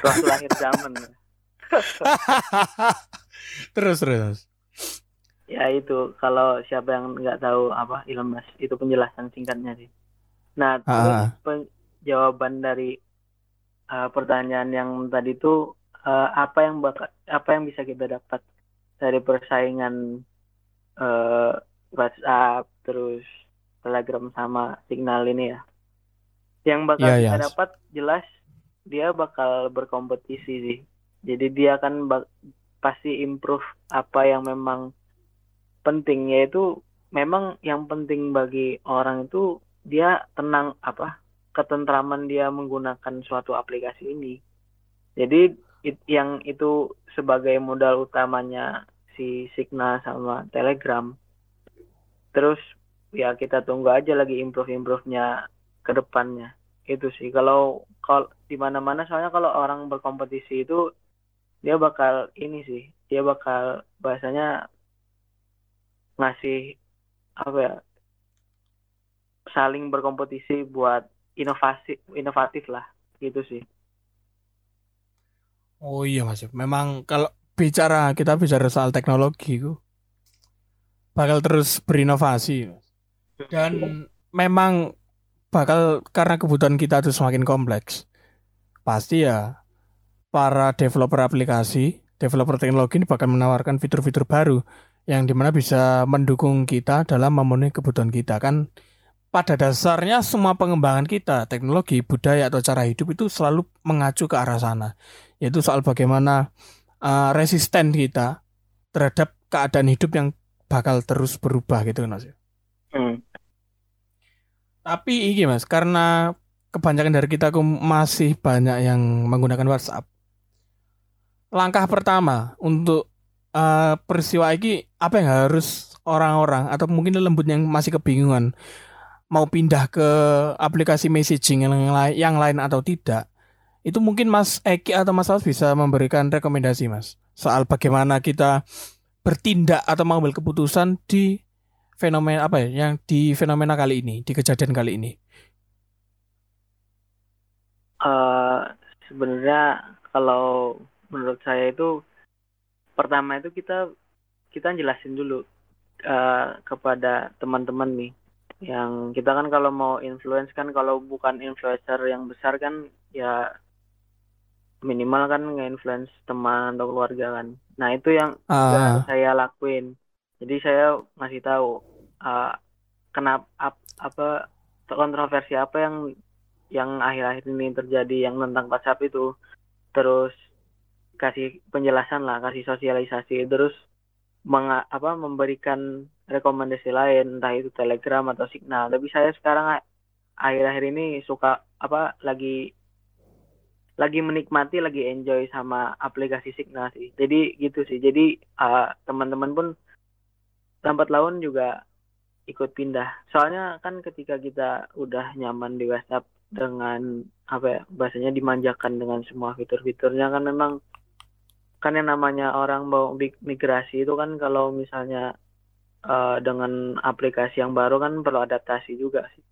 Rasul akhir zaman terus terus. ya itu kalau siapa yang nggak tahu apa Elon Musk itu penjelasan singkatnya sih nah terus Ah. pen- jawaban dari uh, pertanyaan yang tadi itu uh, apa yang bakal apa yang bisa kita dapat dari persaingan uh, WhatsApp terus Telegram sama Signal ini ya yang bakal Iya, kita iya. dapat jelas dia bakal berkompetisi sih jadi dia akan pasti improve apa yang memang penting yaitu memang yang penting bagi orang itu dia tenang apa ketentraman dia menggunakan suatu aplikasi ini. Jadi it- yang itu sebagai modal utamanya si Signal sama Telegram. Terus ya kita tunggu aja lagi improve improve-nya ke depannya. Itu sih. Kalau kalau di mana-mana soalnya kalau orang berkompetisi itu dia bakal ini sih dia bakal bahasanya ngasih apa ya saling berkompetisi buat inovasi inovatif lah gitu sih Oh iya Mas. Memang kalau bicara kita bicara soal teknologi itu bakal terus berinovasi. Mas. Dan memang bakal karena kebutuhan kita itu semakin kompleks. Pasti ya para developer aplikasi, developer teknologi ini bakal menawarkan fitur-fitur baru yang di mana bisa mendukung kita dalam memenuhi kebutuhan kita kan pada dasarnya semua pengembangan kita teknologi budaya atau cara hidup itu selalu mengacu ke arah sana yaitu soal bagaimana uh, resisten kita terhadap keadaan hidup yang bakal terus berubah gitu kan mas. Hmm. Tapi ini mas, karena kebanyakan dari kita masih banyak yang menggunakan WhatsApp. Langkah pertama untuk uh, peristiwa ini apa yang harus orang-orang atau mungkin lembut yang masih kebingungan mau pindah ke aplikasi messaging yang lain, yang lain atau tidak itu mungkin Mas Eki atau Mas Aus bisa memberikan rekomendasi Mas soal bagaimana kita bertindak atau mengambil keputusan di fenomena apa ya yang di fenomena kali ini di kejadian kali ini. Eh, sebenarnya kalau menurut saya itu pertama itu kita kita jelasin dulu eh, kepada teman-teman nih. Yang kita kan kalau mau influence kan kalau bukan influencer yang besar kan ya minimal kan nge-influence teman atau keluarga kan. Nah itu yang nggak saya lakuin. Jadi saya ngasih tahu uh, kenapa ap- apa kontroversi apa yang yang akhir-akhir ini terjadi yang tentang WhatsApp itu. Terus kasih penjelasan lah kasih sosialisasi. Terus menga- apa memberikan rekomendasi lain entah itu Telegram atau Signal. Tapi saya sekarang akhir-akhir ini suka apa lagi lagi menikmati lagi enjoy sama aplikasi Signal sih. Jadi gitu sih. Jadi uh, teman-teman pun lambat laun juga ikut pindah. Soalnya kan ketika kita udah nyaman di WhatsApp dengan apa ya bahasanya dimanjakan dengan semua fitur-fiturnya kan memang kan yang namanya orang mau mi- migrasi itu kan kalau misalnya eh, dengan aplikasi yang baru kan perlu adaptasi juga sih.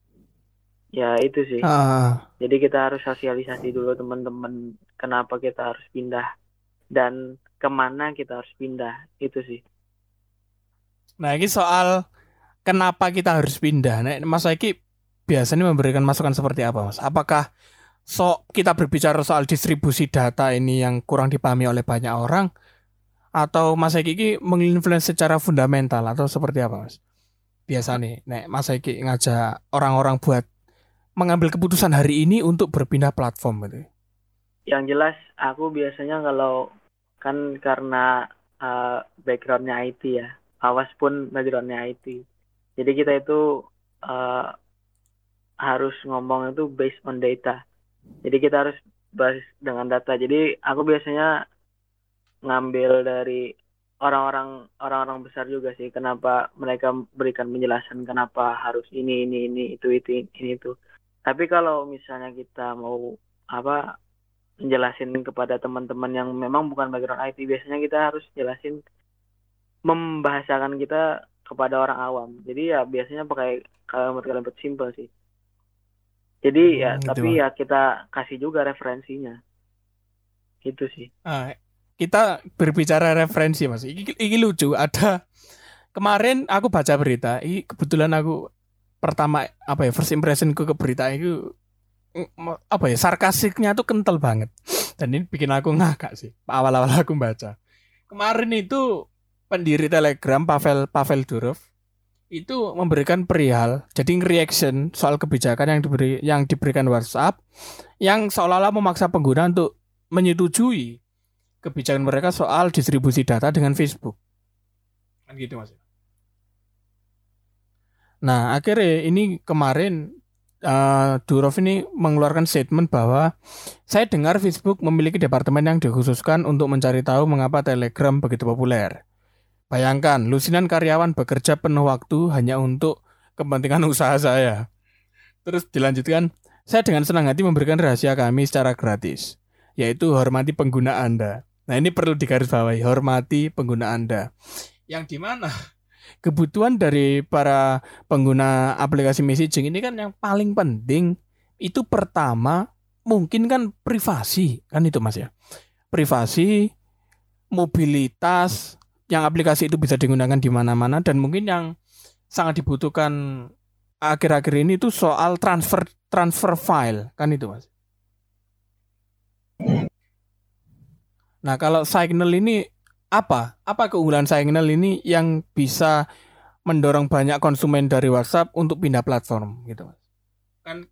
Ya itu sih. Ah, jadi kita harus sosialisasi dulu teman-teman kenapa kita harus pindah dan ke mana kita harus pindah itu sih. Nah ini soal kenapa kita harus pindah. Nah Mas Eki biasanya memberikan masukan seperti apa Mas? Apakah so kita berbicara soal distribusi data ini yang kurang dipahami oleh banyak orang atau Mas Eki menginfluence secara fundamental atau seperti apa Mas? Biasa nih nek Mas Eki ngajak orang-orang buat mengambil keputusan hari ini untuk berpindah platform gitu. Yang jelas aku biasanya kalau kan karena uh, backgroundnya IT ya awas pun backgroundnya IT jadi kita itu uh, harus ngomong itu based on data jadi kita harus bahas dengan data. Jadi aku biasanya ngambil dari orang-orang orang-orang besar juga sih kenapa mereka berikan penjelasan kenapa harus ini ini ini itu itu ini itu. Tapi kalau misalnya kita mau apa menjelasin kepada teman-teman yang memang bukan background IT biasanya kita harus jelasin membahasakan kita kepada orang awam. Jadi ya biasanya pakai kalimat-kalimat simpel sih jadi ya Hmm, gitu, tapi ya kita kasih juga referensinya gitu sih Ah, kita berbicara referensi mas. Iki, iki lucu. Ada kemarin aku baca berita. Ini kebetulan aku pertama apa ya first impressionku ke berita itu mm, apa ya sarkasiknya tuh kental banget. Dan ini bikin aku ngakak sih. Awal-awal aku baca. Kemarin itu pendiri Telegram Pavel Pavel Durov itu memberikan perihal jadi reaction soal kebijakan yang diberi yang diberikan WhatsApp yang seolah-olah memaksa pengguna untuk menyetujui kebijakan mereka soal distribusi data dengan Facebook. Kan gitu Mas. Nah, akhirnya ini kemarin eh, Durov ini mengeluarkan statement bahwa saya dengar Facebook memiliki departemen yang dikhususkan untuk mencari tahu mengapa Telegram begitu populer. Bayangkan, lusinan karyawan bekerja penuh waktu hanya untuk kepentingan usaha saya. Terus dilanjutkan, saya dengan senang hati memberikan rahasia kami secara gratis, yaitu hormati pengguna Anda. Nah ini perlu digarisbawahi, hormati pengguna Anda. Yang di mana kebutuhan dari para pengguna aplikasi messaging ini kan yang paling penting itu pertama mungkin kan privasi kan itu mas ya privasi mobilitas yang aplikasi itu bisa digunakan di mana-mana dan mungkin yang sangat dibutuhkan akhir-akhir ini itu soal transfer transfer file kan itu mas Nah, kalau Signal ini apa? Apa keunggulan Signal ini yang bisa mendorong banyak konsumen dari WhatsApp untuk pindah platform gitu, Mas? Kan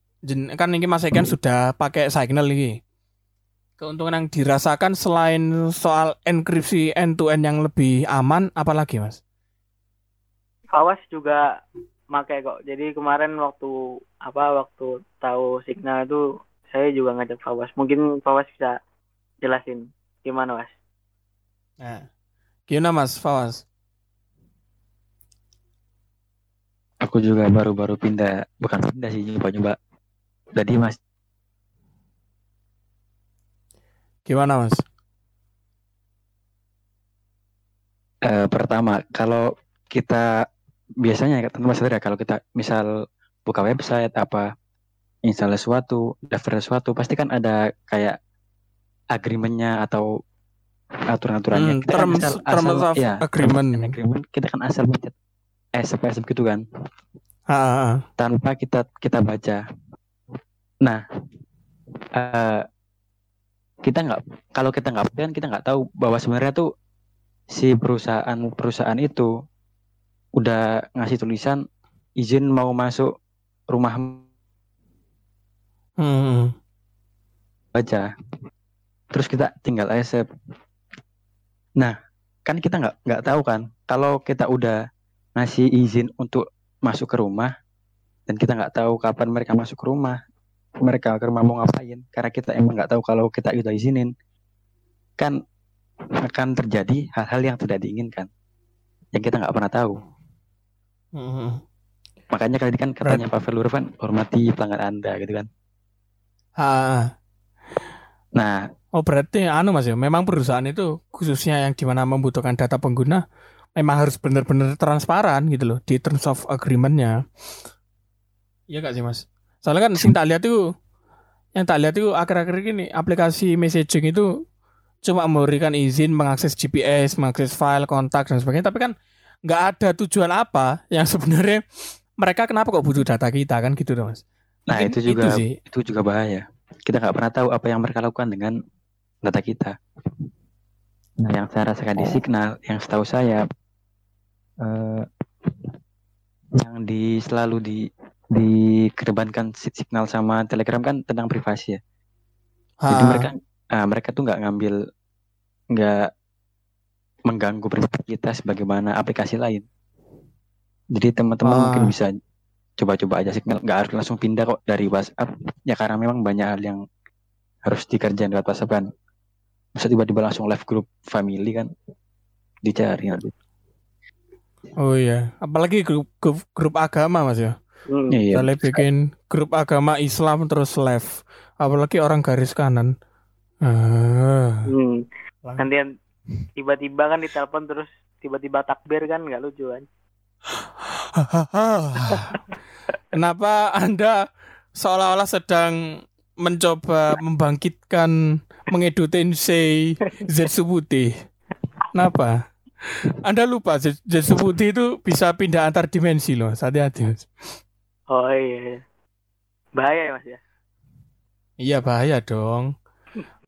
kan ini Mas Eken sudah pakai Signal ini. Keuntungan yang dirasakan selain soal enkripsi end to end yang lebih aman apalagi, Mas? Fawas juga pakai kok. Jadi kemarin waktu apa waktu tahu signal itu saya juga ngajak Fawas. Mungkin Fawas bisa jelasin gimana mas? Nah. Gimana Mas Fawas? Aku juga baru-baru pindah, bukan pindah sih, nyoba-nyoba. Jadi mas, Gimana Mas? eh, pertama kalau kita biasanya ya tentu mas ya, kalau kita misal buka website apa install sesuatu, daftar sesuatu, pasti kan ada kayak agreementnya atau aturan-aturannya. Hmm, Kita kan terms, asal, terms asal- of ya, agreement. terms agreement, kita kan asal pencet accept gitu kan. Ah, ah, ah. tanpa kita kita baca. Nah, eh, kita nggak kalau kita nggak kan kita nggak tahu bahwa sebenarnya tuh si perusahaan perusahaan itu udah ngasih tulisan izin mau masuk rumah Hmm. baca. Terus kita tinggal accept. Nah, kan kita nggak nggak tahu kan kalau kita udah ngasih izin untuk masuk ke rumah dan kita nggak tahu kapan mereka masuk ke rumah, mereka ke rumah mau ngapain karena kita emang nggak tahu kalau kita udah izinin kan akan terjadi hal-hal yang tidak diinginkan yang kita nggak pernah tahu. Hmm. Makanya kali ini kan katanya Pak Velur kan hormati pelanggan Anda gitu kan. Ah, ah. Nah, Oh berarti anu mas ya, memang perusahaan itu khususnya yang di mana membutuhkan data pengguna memang harus benar-benar transparan gitu loh di terms of agreement-nya. Iya gak sih mas? Soalnya kan sing tak lihat tuh, yang tak lihat tuh akhir-akhir ini aplikasi messaging itu cuma memberikan izin mengakses GPS, mengakses file, kontak dan sebagainya, tapi kan nggak ada tujuan apa yang sebenarnya mereka kenapa kok butuh data kita kan gitu loh mas? nah Mungkin itu juga sih. itu juga bahaya. Kita nggak pernah tahu apa yang mereka lakukan dengan data kita. Nah, yang saya rasakan di Oh. Signal, yang setahu saya, eh, yang di selalu di dikedepankan si- Signal sama Telegram kan tentang privasi ya. Jadi Ah, mereka ah, mereka tuh nggak ngambil nggak mengganggu privasi kita sebagaimana aplikasi lain. Jadi teman-teman Ah. mungkin bisa coba-coba aja Signal, nggak harus langsung pindah kok dari WhatsApp. Ya karena memang banyak hal yang harus dikerjain lewat WhatsApp kan. Masa tiba-tiba langsung live group family kan? dicari nanti. Oh iya, apalagi grup grup, grup agama Mas ya. Hmm. Iya. Misalnya bikin grup agama Islam terus left. Apalagi orang garis kanan. Ah. Hmm. Gantian tiba-tiba kan ditelepon terus tiba-tiba takbir kan nggak lucu kan? Kenapa Anda seolah-olah sedang mencoba membangkitkan mengedutensi Zetsu Putih? Kenapa? Anda lupa Zet- Zetsu Putih itu bisa pindah antar dimensi loh. Hati-hati. Oh iya, iya. bahaya ya mas ya. Iya bahaya dong.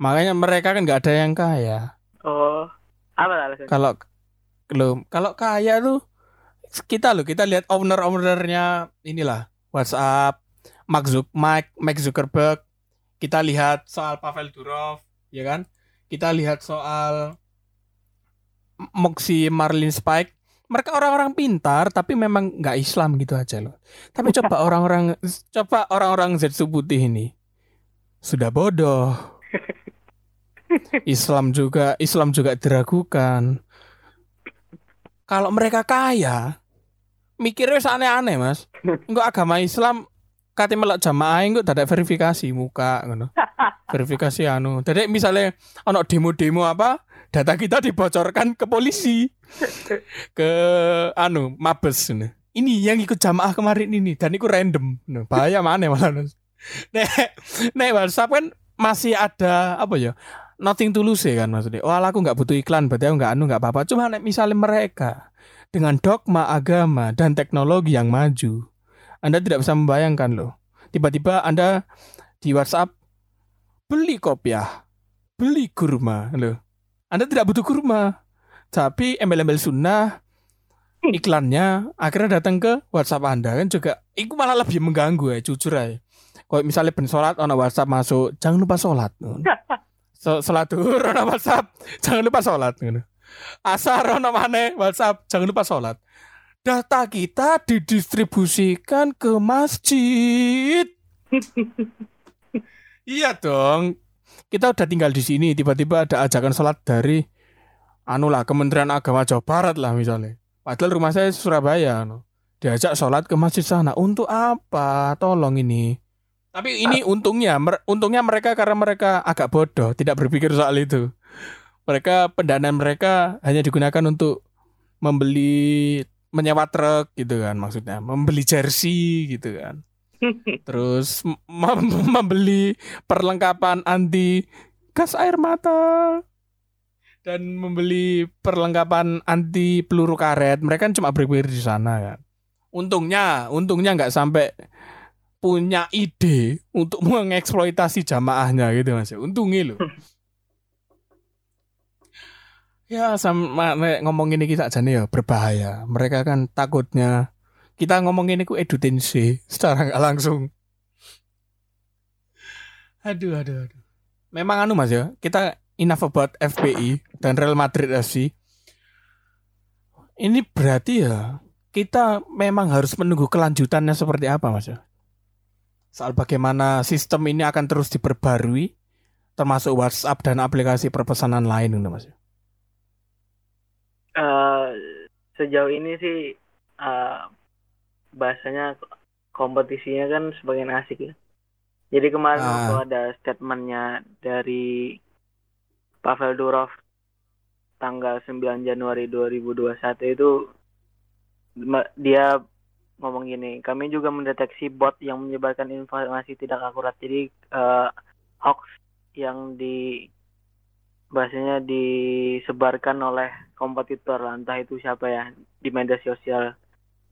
Makanya mereka kan nggak ada yang kaya. Oh apa alasannya? Kalau lo kalau kaya tuh kita loh kita lihat owner ownernya inilah WhatsApp, Mark, Zuck, Mike, Mark Zuckerberg. Kita lihat soal Pavel Durov, ya kan? Kita lihat soal Moxie Marlin Spike. Mereka orang-orang pintar tapi memang nggak Islam gitu aja loh. Tapi coba orang-orang coba orang-orang Zetsu putih ini sudah bodoh. Islam juga Islam juga diragukan. Kalau mereka kaya, mikirnya aneh-aneh, Mas. Enggak agama Islam kate melok jamaah enggak ada verifikasi muka ngono. Verifikasi anu. Jadi misalnya ono demo-demo apa, data kita dibocorkan ke polisi. ke anu Mabes ngono. Ini yang ikut jamaah kemarin ini dan itu random. Nah, bahaya mana malah. Nek, nek WhatsApp kan masih ada apa ya? Nothing tulus ya kan maksudnya. Oh, aku nggak butuh iklan, berarti aku nggak anu nggak apa-apa. Cuma nek misalnya mereka dengan dogma agama dan teknologi yang maju, Anda tidak bisa membayangkan loh. Tiba-tiba Anda di WhatsApp beli kopiah, beli kurma loh. Anda tidak butuh kurma, tapi embel-embel sunnah iklannya akhirnya datang ke WhatsApp Anda kan juga itu malah lebih mengganggu ya jujur aja. Kalau misalnya ben sholat ono WhatsApp masuk, jangan lupa sholat. So, sholat duhur ono WhatsApp, jangan lupa sholat. Asar ono maneh WhatsApp, jangan lupa sholat. Data kita didistribusikan ke masjid. iya dong. Kita udah tinggal di sini, tiba-tiba ada ajakan sholat dari anu lah Kementerian Agama Jawa Barat lah misalnya. Padahal rumah saya Surabaya, anu. diajak sholat ke masjid sana. Untuk apa? Tolong ini. Tapi ini untungnya, mer- untungnya mereka karena mereka agak bodoh, tidak berpikir soal itu. Mereka pendanaan mereka hanya digunakan untuk membeli menyewa truk gitu kan maksudnya, membeli jersey gitu kan. Terus mem- membeli perlengkapan anti gas air mata dan membeli perlengkapan anti peluru karet. Mereka kan cuma berpikir di sana kan. Untungnya, untungnya nggak sampai punya ide untuk mengeksploitasi jamaahnya gitu mas. Untungnya loh. Ya sama nek ngomong ini kita aja nih ya berbahaya. Mereka kan takutnya kita ngomong ini ku edutensi secara nggak langsung. Aduh, aduh, aduh. Memang anu mas ya, kita enough about FPI dan Real Madrid FC. Ini berarti ya kita memang harus menunggu kelanjutannya seperti apa mas ya? Soal bagaimana sistem ini akan terus diperbarui, termasuk WhatsApp dan aplikasi perpesanan lain, gitu, mas. Eh, sejauh ini sih eh, bahasanya kompetisinya kan sebagian asik ya. Jadi kemarin Ah. waktu ada statementnya dari Pavel Durov tanggal 9 Januari 2021 itu dia ngomong gini, kami juga mendeteksi bot yang menyebarkan informasi tidak akurat. Jadi eh, hoax yang di bahasanya disebarkan oleh kompetitor entah itu siapa ya di media sosial.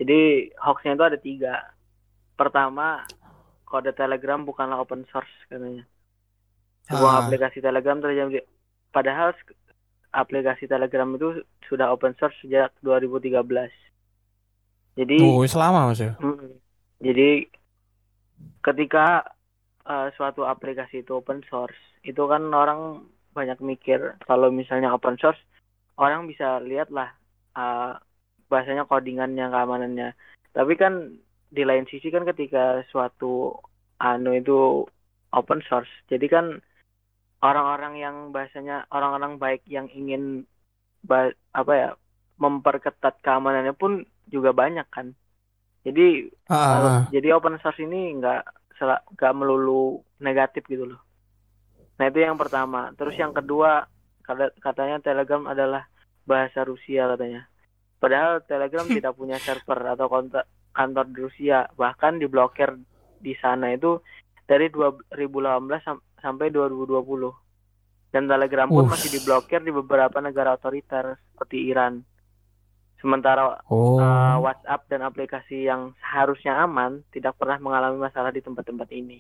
Jadi hoaxnya itu ada tiga. Pertama, kode Telegram bukanlah open source katanya. Sebuah Ah. aplikasi Telegram terjadi padahal aplikasi Telegram itu sudah open source sejak 2013. Jadi Oh, selama mas ya. Mm. Jadi ketika uh, suatu aplikasi itu open source, itu kan orang banyak mikir kalau misalnya open source, orang bisa lihat lah uh, bahasanya codingannya, keamanannya. Tapi kan di lain sisi kan ketika suatu anu itu open source, jadi kan orang-orang yang bahasanya orang-orang baik yang ingin ba- apa ya memperketat keamanannya pun juga banyak kan. Jadi kalau- ah. jadi open source ini nggak nggak melulu negatif gitu loh. Nah itu yang pertama. Terus yang kedua kata- katanya Telegram adalah bahasa Rusia katanya. Padahal Telegram tidak punya server atau kontak kantor di Rusia, bahkan diblokir di sana itu dari 2018 sam- sampai 2020. Dan Telegram pun Uff. masih diblokir di beberapa negara otoriter seperti Iran. Sementara Oh. uh, WhatsApp dan aplikasi yang seharusnya aman tidak pernah mengalami masalah di tempat-tempat ini.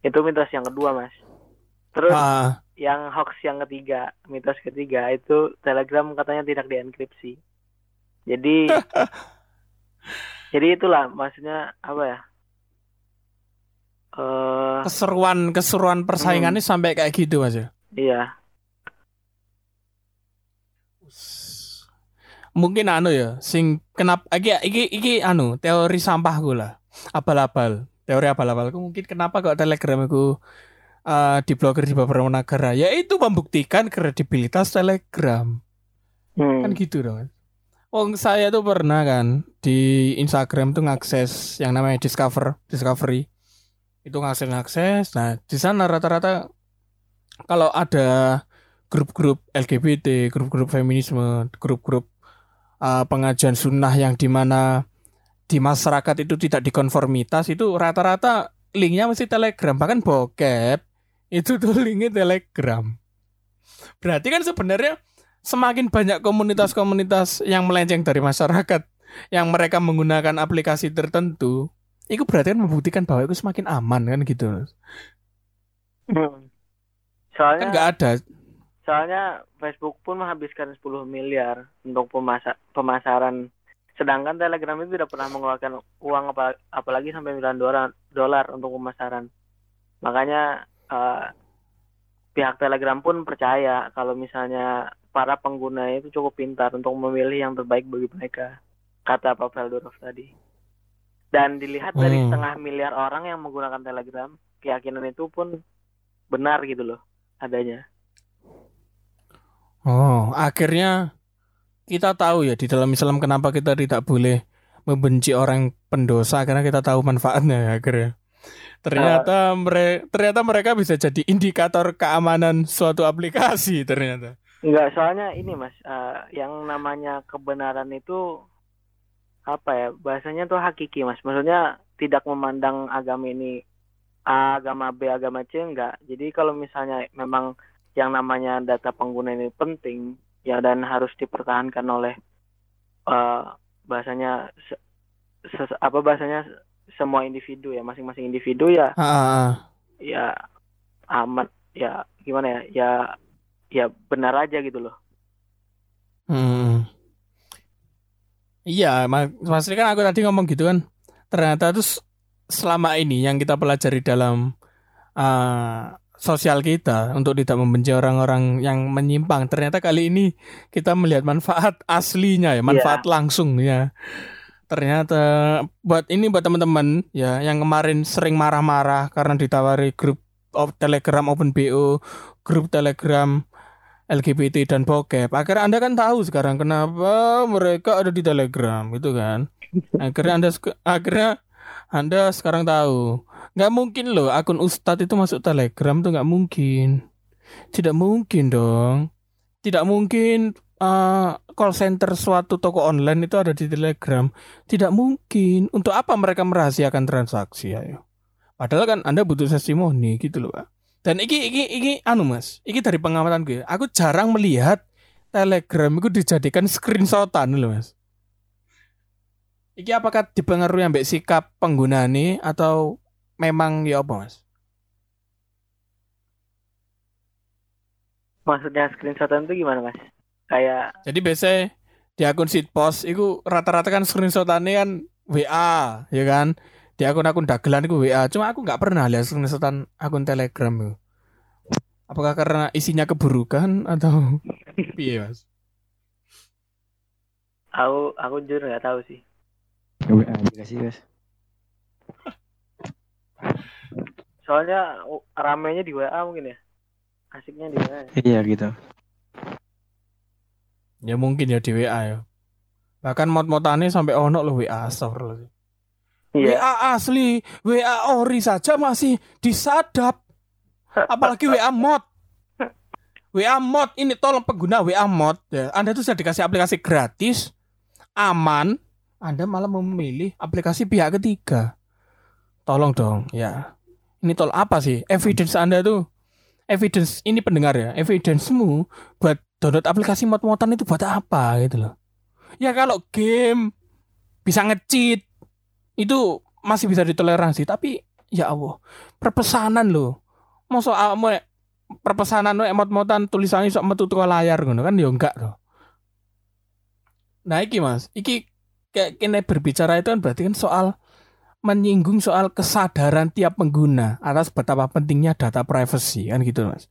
Itu mitos yang kedua, Mas. Terus Ah, yang hoax yang ketiga, mitos ketiga itu Telegram katanya tidak dienkripsi. Jadi jadi itulah maksudnya apa ya? Eh keseruan keseruan persaingannya sampai kayak gitu Mas ya. iya, Mungkin anu ya, sing kenapa iki iki iki anu teori sampahku lah. Abal-abal. Teori abal-abalku mungkin kenapa kok Telegram itu eh, diblokir di beberapa negara? Ya itu membuktikan kredibilitas Telegram. Hmm. Kan gitu dong. Wong saya tuh pernah kan di Instagram tuh ngakses yang namanya Discover, Discovery. Itu ngakses-ngakses. Nah, di sana rata-rata kalau ada grup-grup LGBT, grup-grup feminisme, grup-grup uh, pengajian sunnah yang di mana di masyarakat itu tidak dikonformitas itu rata-rata linknya mesti telegram bahkan bokep itu tuh linknya telegram berarti kan sebenarnya semakin banyak komunitas-komunitas yang melenceng dari masyarakat yang mereka menggunakan aplikasi tertentu itu berarti kan membuktikan bahwa itu semakin aman kan gitu Hmm. kan Soalnya nggak ada. soalnya Facebook pun menghabiskan 10 miliar untuk pemasa pemasaran. Sedangkan Telegram itu tidak pernah mengeluarkan uang apa apalagi sampai 9 dolar dolar untuk pemasaran. Makanya eh, pihak Telegram pun percaya kalau misalnya para pengguna itu cukup pintar untuk memilih yang terbaik bagi mereka kata Pavel Durov tadi dan dilihat dari Hmm. setengah miliar orang yang menggunakan Telegram keyakinan itu pun benar gitu loh adanya Oh, akhirnya kita tahu ya di dalam Islam kenapa kita tidak boleh membenci orang pendosa karena kita tahu manfaatnya ya akhirnya. Ternyata mereka ternyata mereka bisa jadi indikator keamanan suatu aplikasi ternyata. Enggak, soalnya ini Mas, eh, yang namanya kebenaran itu apa ya? Bahasanya tuh hakiki, Mas. Maksudnya tidak memandang agama ini A, agama B, agama C enggak. Jadi kalau misalnya memang yang namanya data pengguna ini penting ya dan harus dipertahankan oleh eh, bahasanya se- se- apa bahasanya semua individu ya, masing-masing individu ya ah. ya amat ya gimana ya? Ya ya benar aja gitu loh. Hmm. Iya, Mas Mas Ri kan aku tadi ngomong gitu kan. Ternyata tuh s- selama ini yang kita pelajari dalam ah, sosial kita untuk tidak membenci orang-orang yang menyimpang. Ternyata kali ini kita melihat manfaat aslinya ya, manfaat langsung ya. Ternyata buat ini buat teman-teman ya yang kemarin sering marah-marah karena ditawari grup of Telegram Open BO, grup Telegram LGBT dan bokep. Akhirnya Anda kan tahu sekarang kenapa mereka ada di Telegram gitu kan. Akhirnya Anda akhirnya Anda sekarang tahu. Nggak mungkin loh akun Ustadz itu masuk Telegram tuh nggak mungkin. Tidak mungkin dong. Tidak mungkin eh, call center suatu toko online itu ada di Telegram. Tidak mungkin. Untuk apa mereka merahasiakan transaksi ayo? Padahal kan Anda butuh testimoni gitu loh, Pak. Dan iki iki iki anu Mas, iki dari pengamatan gue, aku jarang melihat Telegram itu dijadikan screenshotan loh Mas. Iki apakah dipengaruhi ambek sikap pengguna nih atau memang ya apa Mas? Maksudnya screenshotan itu gimana mas? Kayak Jadi biasanya di akun post itu rata-rata kan screenshotannya kan WA, ya kan? Di akun-akun dagelan itu WA. Cuma aku nggak pernah lihat screenshotan akun Telegram itu. Apakah karena isinya keburukan atau piye Mas? aku aku jujur nggak tahu sih. WA aplikasi guys. Soalnya uh, ramenya di WA mungkin ya. Asiknya di WA. Iya gitu. Ya mungkin ya di WA ya. Bahkan mod-modannya sampai ono loh WA astagfirullah. Iya. WA asli, WA ori saja masih disadap. Apalagi WA mod. WA mod ini tolong pengguna WA mod ya. Anda tuh sudah dikasih aplikasi gratis, aman, Anda malah memilih aplikasi pihak ketiga. Tolong dong, ya. Ini tol apa sih? Evidence Anda tuh evidence ini pendengar ya, evidence-mu buat download aplikasi mod-modan itu buat apa gitu loh. Ya kalau game bisa nge-cheat itu masih bisa ditoleransi, tapi ya Allah, perpesanan loh. Masa mau perpesanan lo emot-motan tulisannya sok metu teko layar ngono kan ya enggak loh. Nah iki Mas, iki kayak kene berbicara itu kan berarti kan soal menyinggung soal kesadaran tiap pengguna atas betapa pentingnya data privacy kan gitu Mas.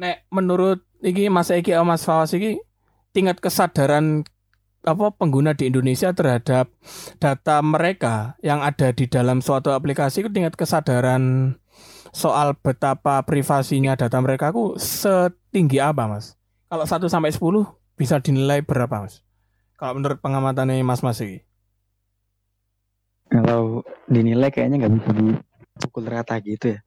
Nek menurut iki Mas atau Mas Fawas iki tingkat kesadaran apa pengguna di Indonesia terhadap data mereka yang ada di dalam suatu aplikasi itu tingkat kesadaran soal betapa privasinya data mereka aku setinggi apa Mas? Kalau 1 sampai 10 bisa dinilai berapa Mas? Kalau menurut pengamatannya Mas Mas ini? Kalau dinilai kayaknya nggak bisa dipukul rata gitu ya.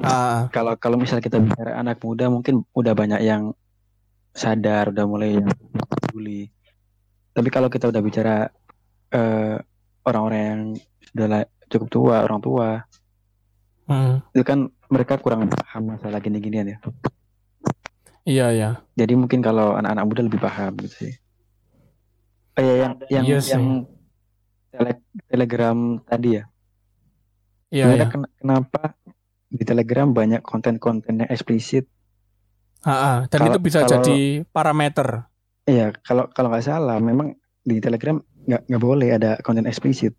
Ah, Kalau kalau misal kita bicara anak muda mungkin udah banyak yang sadar, udah mulai yang peduli. Tapi kalau kita udah bicara eh, orang-orang yang sudah la- cukup tua, orang tua, hmm, itu kan mereka kurang paham masalah gini-ginian ya. iya ya. Jadi mungkin kalau anak-anak muda lebih paham gitu sih. Oh iya yang yang Iya sih. yang tele- telegram tadi ya. Iya ya. ken- kenapa di telegram banyak konten-konten yang eksplisit? Ah, dan Kalau- itu bisa kalau- jadi parameter. Iya, kalau kalau nggak salah, memang di telegram nggak nggak boleh ada konten eksplisit.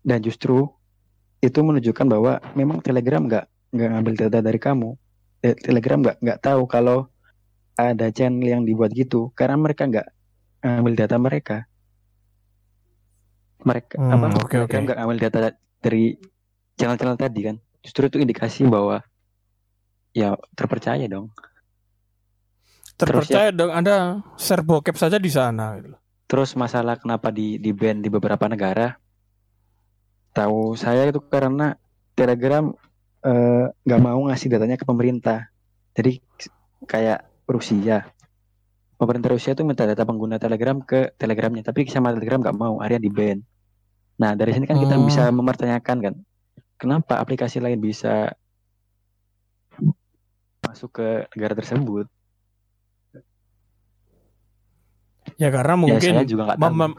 Dan justru itu menunjukkan bahwa memang telegram nggak nggak ngambil data dari kamu. Te- Telegram nggak nggak tahu kalau ada channel yang dibuat gitu karena mereka nggak ngambil data mereka. Mereka Hmm, apa? Telegram oke. nggak ngambil data dari channel-channel tadi kan. Justru itu indikasi bahwa ya terpercaya dong. Terus Terpercaya dong Anda share bokep saja di sana gitu. Terus masalah kenapa di di ban di beberapa negara? Tahu saya itu karena Telegram eh, nggak mau ngasih datanya ke pemerintah. Jadi kayak Rusia, pemerintah Rusia itu minta data pengguna Telegram ke Telegramnya, tapi sama Telegram nggak mau, akhirnya di ban. Nah dari sini kan kita Oh. bisa mempertanyakan kan, kenapa aplikasi lain bisa masuk ke negara tersebut? Ya karena ya mungkin saya juga mem- mem-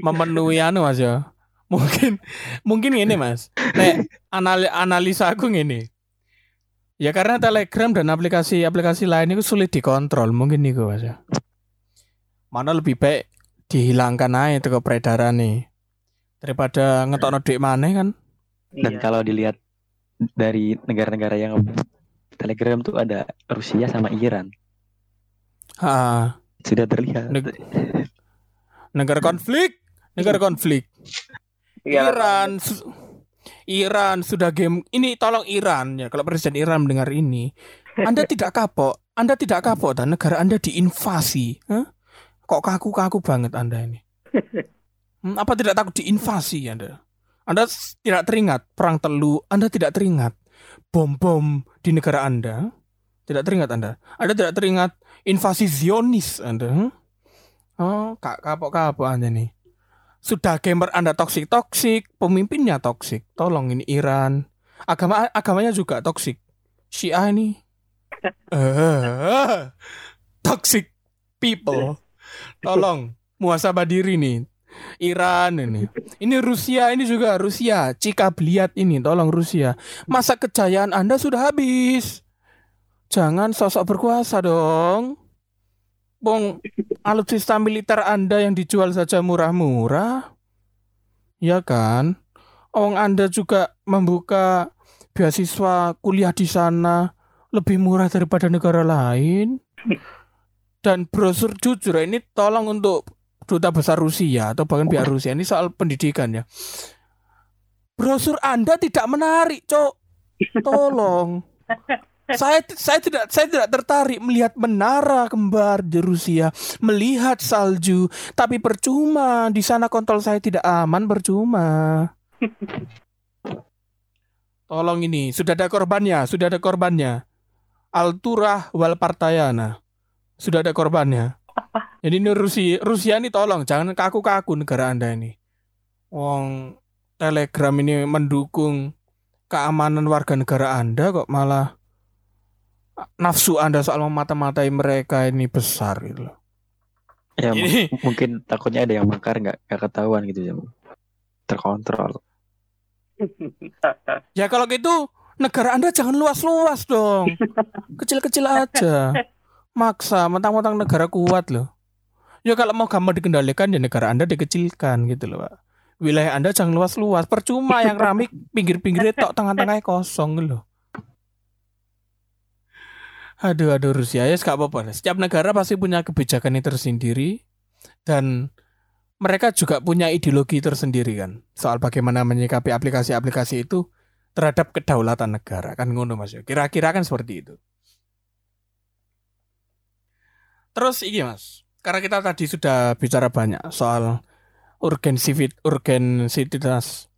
memenuhi anu Mas ya. Mungkin mungkin ini Mas. Nek anali analisa aku ini. Ya karena Telegram dan aplikasi-aplikasi lain itu sulit dikontrol mungkin nih Mas ya. Mana lebih baik dihilangkan aja itu peredaran nih daripada ngetokno duit mana kan. Dan Iya. kalau dilihat dari negara-negara yang Telegram tuh ada Rusia sama Iran. Ha, Sudah terlihat. Neg- negara konflik, negara konflik. Iya, Iran su- Iran sudah game ini tolong Iran ya kalau presiden Iran mendengar ini. Anda tidak kapok. Anda tidak kapok dan negara Anda diinvasi. Hah? kok kaku-kaku banget Anda ini? Hmm, apa tidak takut diinvasi Anda? Anda tidak teringat perang telu? Anda tidak teringat bom-bom di negara Anda? Tidak teringat Anda? Anda tidak teringat invasi Zionis Anda hmm? Oh, kak kapok-kapok Anda nih sudah gamer Anda toksik toksik, pemimpinnya toksik. Tolong ini Iran. Agama agamanya juga toksik. Syiah ini eh toxic people. Tolong muhasabah diri nih. Iran ini. Ini Rusia, ini juga Rusia. Cika beliat ini, tolong Rusia. Masa kejayaan Anda sudah habis. Jangan sosok berkuasa dong. Bong, alutsista militer Anda yang dijual saja murah-murah. Ya kan? Ong Anda juga membuka beasiswa kuliah di sana lebih murah daripada negara lain. Dan brosur jujur ini tolong untuk duta besar Rusia atau bahkan pihak Rusia ini soal pendidikan ya. Brosur Anda tidak menarik, Cok. Tolong. Saya saya tidak saya tidak tertarik melihat menara kembar di Rusia, melihat salju, tapi percuma di sana kontrol saya tidak aman percuma. Tolong ini, sudah ada korbannya, sudah ada korbannya. Alturah wal Partayana. Sudah ada korbannya. Jadi ini Rusia, Rusia ini tolong jangan kaku-kaku negara Anda ini. Wong Telegram ini mendukung keamanan warga negara Anda kok malah nafsu Anda soal memata-matai mereka ini besar gitu loh. Ya Ini- m- mungkin takutnya ada yang makar nggak nggak ketahuan gitu ya. Terkontrol. Ya kalau gitu negara Anda jangan luas-luas dong. Kecil-kecil aja. Maksa mentang-mentang negara kuat loh. Ya kalau mau gampang dikendalikan ya negara Anda dikecilkan gitu loh, Pak. Wilayah Anda jangan luas-luas. Percuma yang ramai pinggir-pinggirnya tok tengah-tengahnya kosong gitu loh. Aduh, aduh Rusia ya gak apa-apa. Setiap negara pasti punya kebijakannya tersendiri dan mereka juga punya ideologi tersendiri kan soal bagaimana menyikapi aplikasi-aplikasi itu terhadap kedaulatan negara kan ngono Mas. ya. Kira-kira kan seperti itu. Terus ini Mas, karena kita tadi sudah bicara banyak soal urgensivitas urgensitas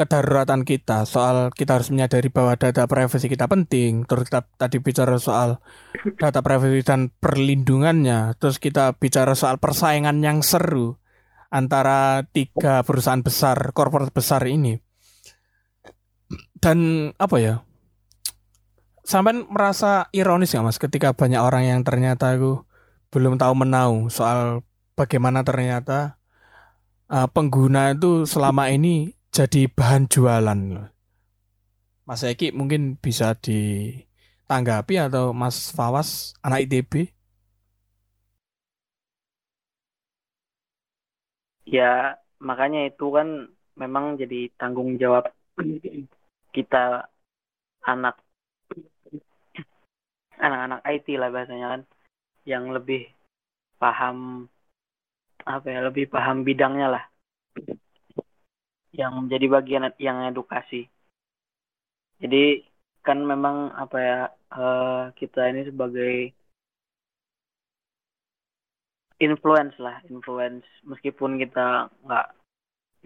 kedaruratan kita, soal kita harus menyadari bahwa data privasi kita penting. Terus kita tadi bicara soal data privasi dan perlindungannya. Terus kita bicara soal persaingan yang seru antara tiga perusahaan besar, korporat besar ini. Dan apa ya? Sampai merasa ironis nggak mas ketika banyak orang yang ternyata aku belum tahu menau soal bagaimana ternyata uh, pengguna itu selama ini jadi bahan jualan. Mas Eki mungkin bisa ditanggapi atau Mas Fawas anak ITB? Ya, makanya itu kan memang jadi tanggung jawab kita anak anak-anak IT lah bahasanya kan yang lebih paham apa ya lebih paham bidangnya lah yang menjadi bagian yang edukasi. Jadi kan memang apa ya eh, kita ini sebagai influence lah influence. Meskipun kita nggak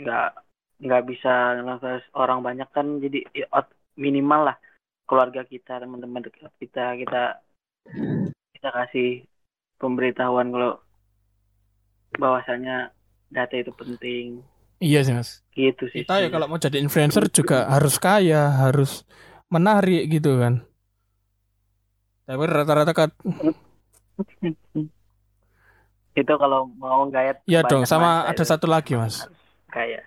nggak nggak bisa ngelantas orang banyak kan jadi minimal lah keluarga kita teman-teman kita kita kita kasih pemberitahuan kalau bahwasanya data itu penting Iya sih mas. gitu sih Kita ya kalau mau jadi influencer juga harus kaya, harus menarik gitu kan. Tapi rata-rata kan, itu kalau mau gayet ya dong. Sama ada itu satu lagi mas. kaya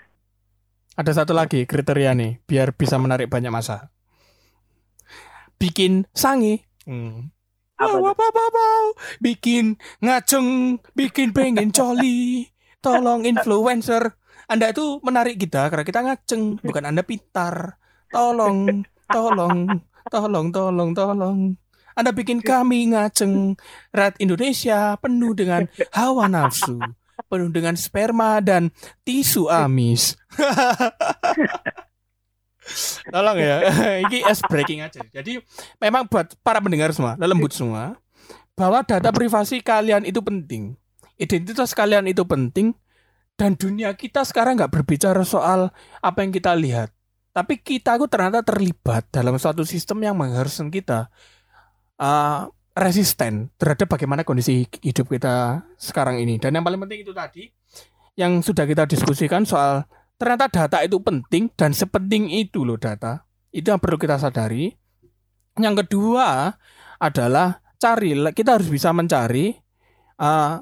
Ada satu lagi kriteria nih, biar bisa menarik banyak masa. Bikin sangi. Hmm. Apa Wow, wow, wow, wow, wow. Bikin ngaceng, bikin pengen coli. Tolong influencer. Anda itu menarik kita karena kita ngaceng, bukan Anda pintar. Tolong, tolong, tolong, tolong, tolong. Anda bikin kami ngaceng. Rat Indonesia penuh dengan hawa nafsu, penuh dengan sperma dan tisu amis. Tolong ya, ini es breaking aja. Jadi memang buat para pendengar semua, lembut semua, bahwa data privasi kalian itu penting, identitas kalian itu penting, dan dunia kita sekarang nggak berbicara soal apa yang kita lihat, tapi kita itu ternyata terlibat dalam suatu sistem yang mengharuskan kita uh, resisten terhadap bagaimana kondisi hidup kita sekarang ini. Dan yang paling penting itu tadi, yang sudah kita diskusikan soal ternyata data itu penting dan sepenting itu loh data. Itu yang perlu kita sadari. Yang kedua adalah cari kita harus bisa mencari uh,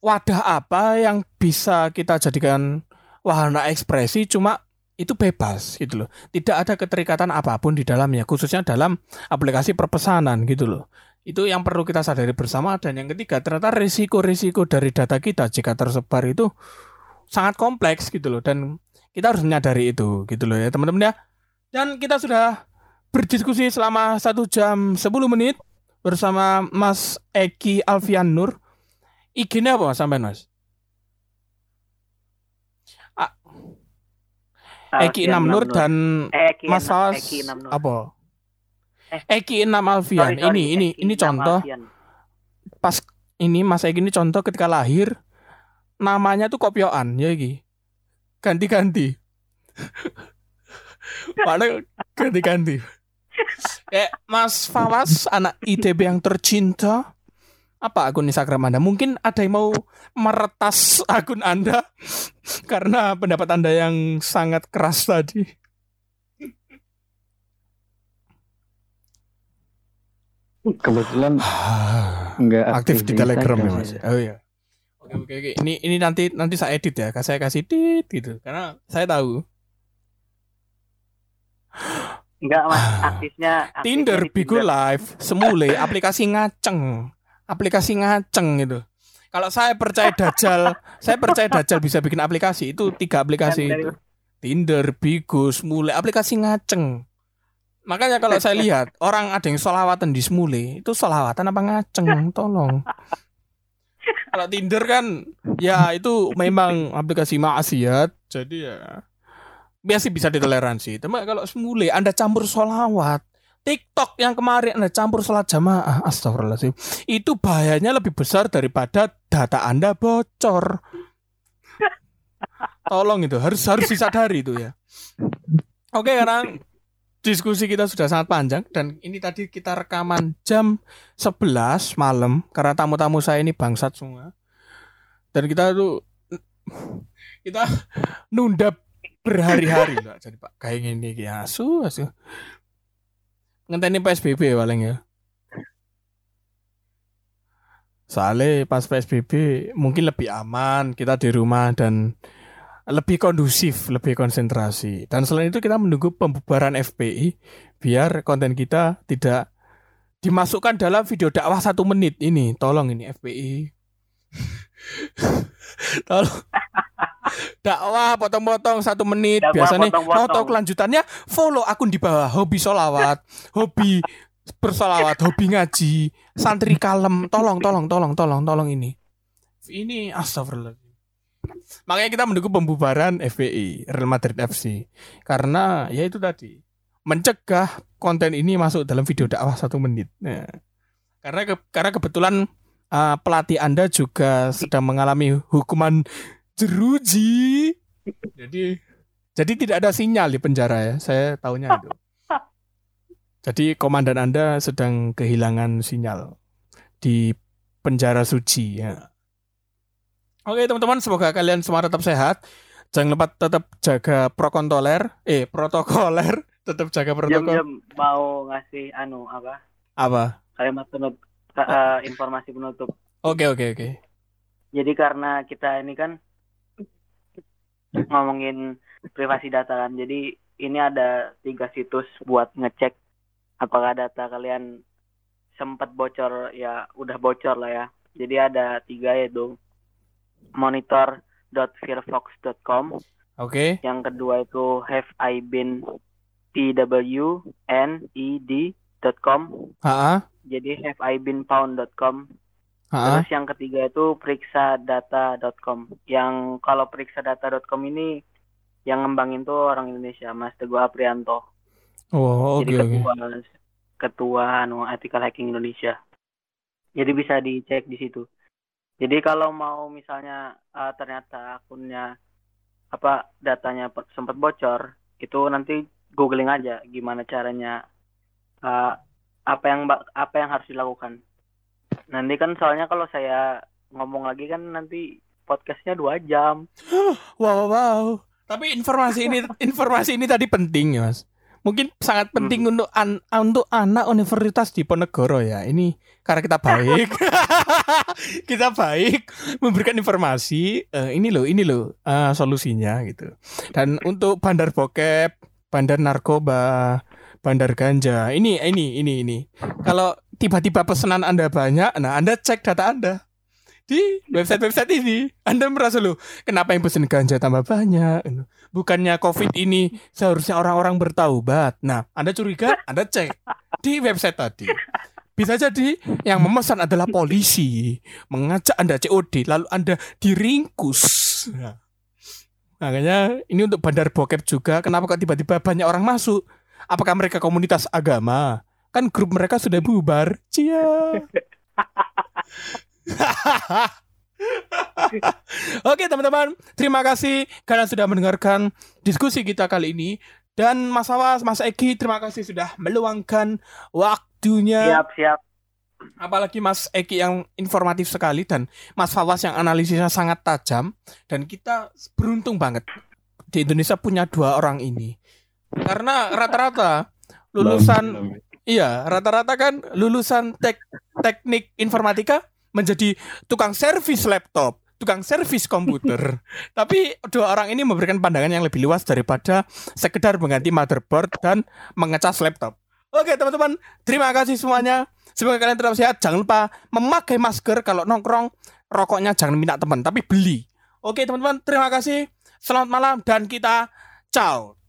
wadah apa yang bisa kita jadikan wahana ekspresi cuma itu bebas gitu loh. Tidak ada keterikatan apa pun di dalamnya khususnya dalam aplikasi perpesanan gitu loh. Itu yang perlu kita sadari bersama dan yang ketiga ternyata risiko-risiko dari data kita jika tersebar itu sangat kompleks gitu loh dan kita harus menyadari itu gitu loh ya teman-teman ya. Dan kita sudah berdiskusi selama satu jam 10 menit bersama Mas Eki Alfian Nur. IG-nya apa sampai Mas? Eki Alfian Nam Nur dan Eki Mas apa? Eki Enam Alfian. Sorry, sorry, ini ini Eki ini contoh Alfian. pas ini Mas Eki ini contoh ketika lahir namanya tuh kopioan ya Eki. Ganti-ganti. Mana ganti-ganti. Eh, Mas Fawas, anak ITB yang tercinta, apa akun Instagram Anda? Mungkin ada yang mau meretas akun Anda karena pendapat Anda yang sangat keras tadi. Kebetulan nggak aktif di Telegram ya Mas. saya. Oh iya. Oke oke oke. Ini ini nanti nanti saya edit ya. Saya kasih tit gitu. Karena saya tahu. Enggak mas, aktifnya, aktifnya. Tinder, Bigo Live, Semule, aplikasi ngaceng. Aplikasi ngaceng gitu. Kalau saya percaya Dajjal, saya percaya Dajjal bisa bikin aplikasi. Itu tiga aplikasi itu. Tinder, Bigo, Semule, aplikasi ngaceng. Makanya kalau saya lihat orang ada yang solawatan di Semule, itu solawatan apa ngaceng? Tolong. Kalau Tinder kan ya itu memang aplikasi maksiat, jadi ya biasa bisa ditoleransi. Tapi kalau Semule Anda campur solawat, TikTok yang kemarin Anda campur sholat jamaah, astagfirullahaladzim, itu bahayanya lebih besar daripada data Anda bocor. Tolong itu harus harus disadari itu ya. Oke, karena diskusi kita sudah sangat panjang dan ini tadi kita rekaman jam 11 malam karena tamu-tamu saya ini bangsat semua. Dan kita tuh kita nunda berhari-hari lah jadi Pak kayak gini ya asu asu. Ngenteni PSBB paling ya. Soalnya pas PSBB mungkin lebih aman kita di rumah dan lebih kondusif, lebih konsentrasi. Dan selain itu kita menunggu pembubaran FPI biar konten kita tidak dimasukkan dalam video dakwah satu menit ini. Tolong ini FPI. Tolong. Dakwah potong-potong satu menit. Dakwah biasanya potong-potong. foto kelanjutannya follow akun di bawah. Hobi solawat hobi bersolawat hobi ngaji. Santri kalem. Tolong tolong tolong tolong tolong ini. Ini astagfirullah Makanya kita menunggu pembubaran FPI Real Madrid FC karena ya itu tadi mencegah konten ini masuk dalam video dakwah satu menit. Nah, karena ke- karena kebetulan uh, pelatih anda juga sedang mengalami hukuman jeruji, jadi jadi tidak ada sinyal di penjara ya. Saya tahunya itu. Jadi komandan anda sedang kehilangan sinyal di penjara suci. Ya. Oke teman-teman, semoga kalian semua tetap sehat. Jangan lupa tetap jaga prokontoler, eh protokoler, tetap jaga protokol. Jam-jam mau ngasih anu apa Apa? kalimat penutup eh, informasi penutup. Oke oke oke. Jadi karena kita ini kan ngomongin privasi data kan. Jadi ini ada tiga situs buat ngecek apakah data kalian sempat bocor ya udah bocor lah ya. Jadi ada tiga yaitu monitor.firefox.com, Oke. yang kedua itu have I been pwned.com, jadi have I been found.com. Terus yang ketiga itu periksadaata.com. Yang kalau periksadaata.com ini yang ngembangin tuh orang Indonesia, Mas Teguh Aprianto. Oh oke Jadi oke. ketua ketua anu ethical hacking Indonesia. Jadi bisa dicek di situ. Jadi kalau mau misalnya eh, ternyata akunnya apa datanya sempat bocor, itu nanti googling aja gimana caranya eh, apa yang apa yang harus dilakukan. Nanti kan soalnya kalau saya ngomong lagi kan nanti podcastnya dua jam. Wow wow. wow. Tapi informasi ini informasi ini tadi penting ya mas. Mungkin sangat penting untuk an- untuk anak Universitas Diponegoro ya. Ini karena kita baik, kita baik memberikan informasi. eh, ini loh, ini loh eh, solusinya gitu. Dan untuk bandar bokep, bandar narkoba, bandar ganja, ini ini ini ini. Kalau tiba-tiba pesanan anda banyak, nah anda cek data anda di website-website ini. Anda merasa loh, kenapa yang pesen ganja tambah banyak? Bukannya COVID ini seharusnya orang-orang bertaubat. Nah, Anda curiga, Anda cek di website tadi. Bisa jadi yang memesan adalah polisi, mengajak Anda COD, lalu Anda diringkus. Nah, makanya ini untuk bandar bokep juga. Kenapa kok tiba-tiba banyak orang masuk? Apakah mereka komunitas agama? Kan grup mereka sudah bubar. Cia. Oke teman-teman, terima kasih karena sudah mendengarkan diskusi kita kali ini. Dan Mas Awas, Mas Eki, terima kasih sudah meluangkan waktunya. Siap, siap. Apalagi Mas Eki yang informatif sekali dan Mas Fawas yang analisisnya sangat tajam. Dan kita beruntung banget di Indonesia punya dua orang ini. Karena rata-rata lulusan Iya, rata-rata kan lulusan tek teknik informatika menjadi tukang servis laptop, tukang servis komputer. Tapi dua orang ini memberikan pandangan yang lebih luas daripada sekedar mengganti motherboard dan mengecas laptop. Oke, teman-teman, terima kasih semuanya. Semoga kalian tetap sehat. Jangan lupa memakai masker kalau nongkrong. Rokoknya jangan minta teman, tapi beli. Oke, teman-teman, terima kasih. Selamat malam dan kita ciao.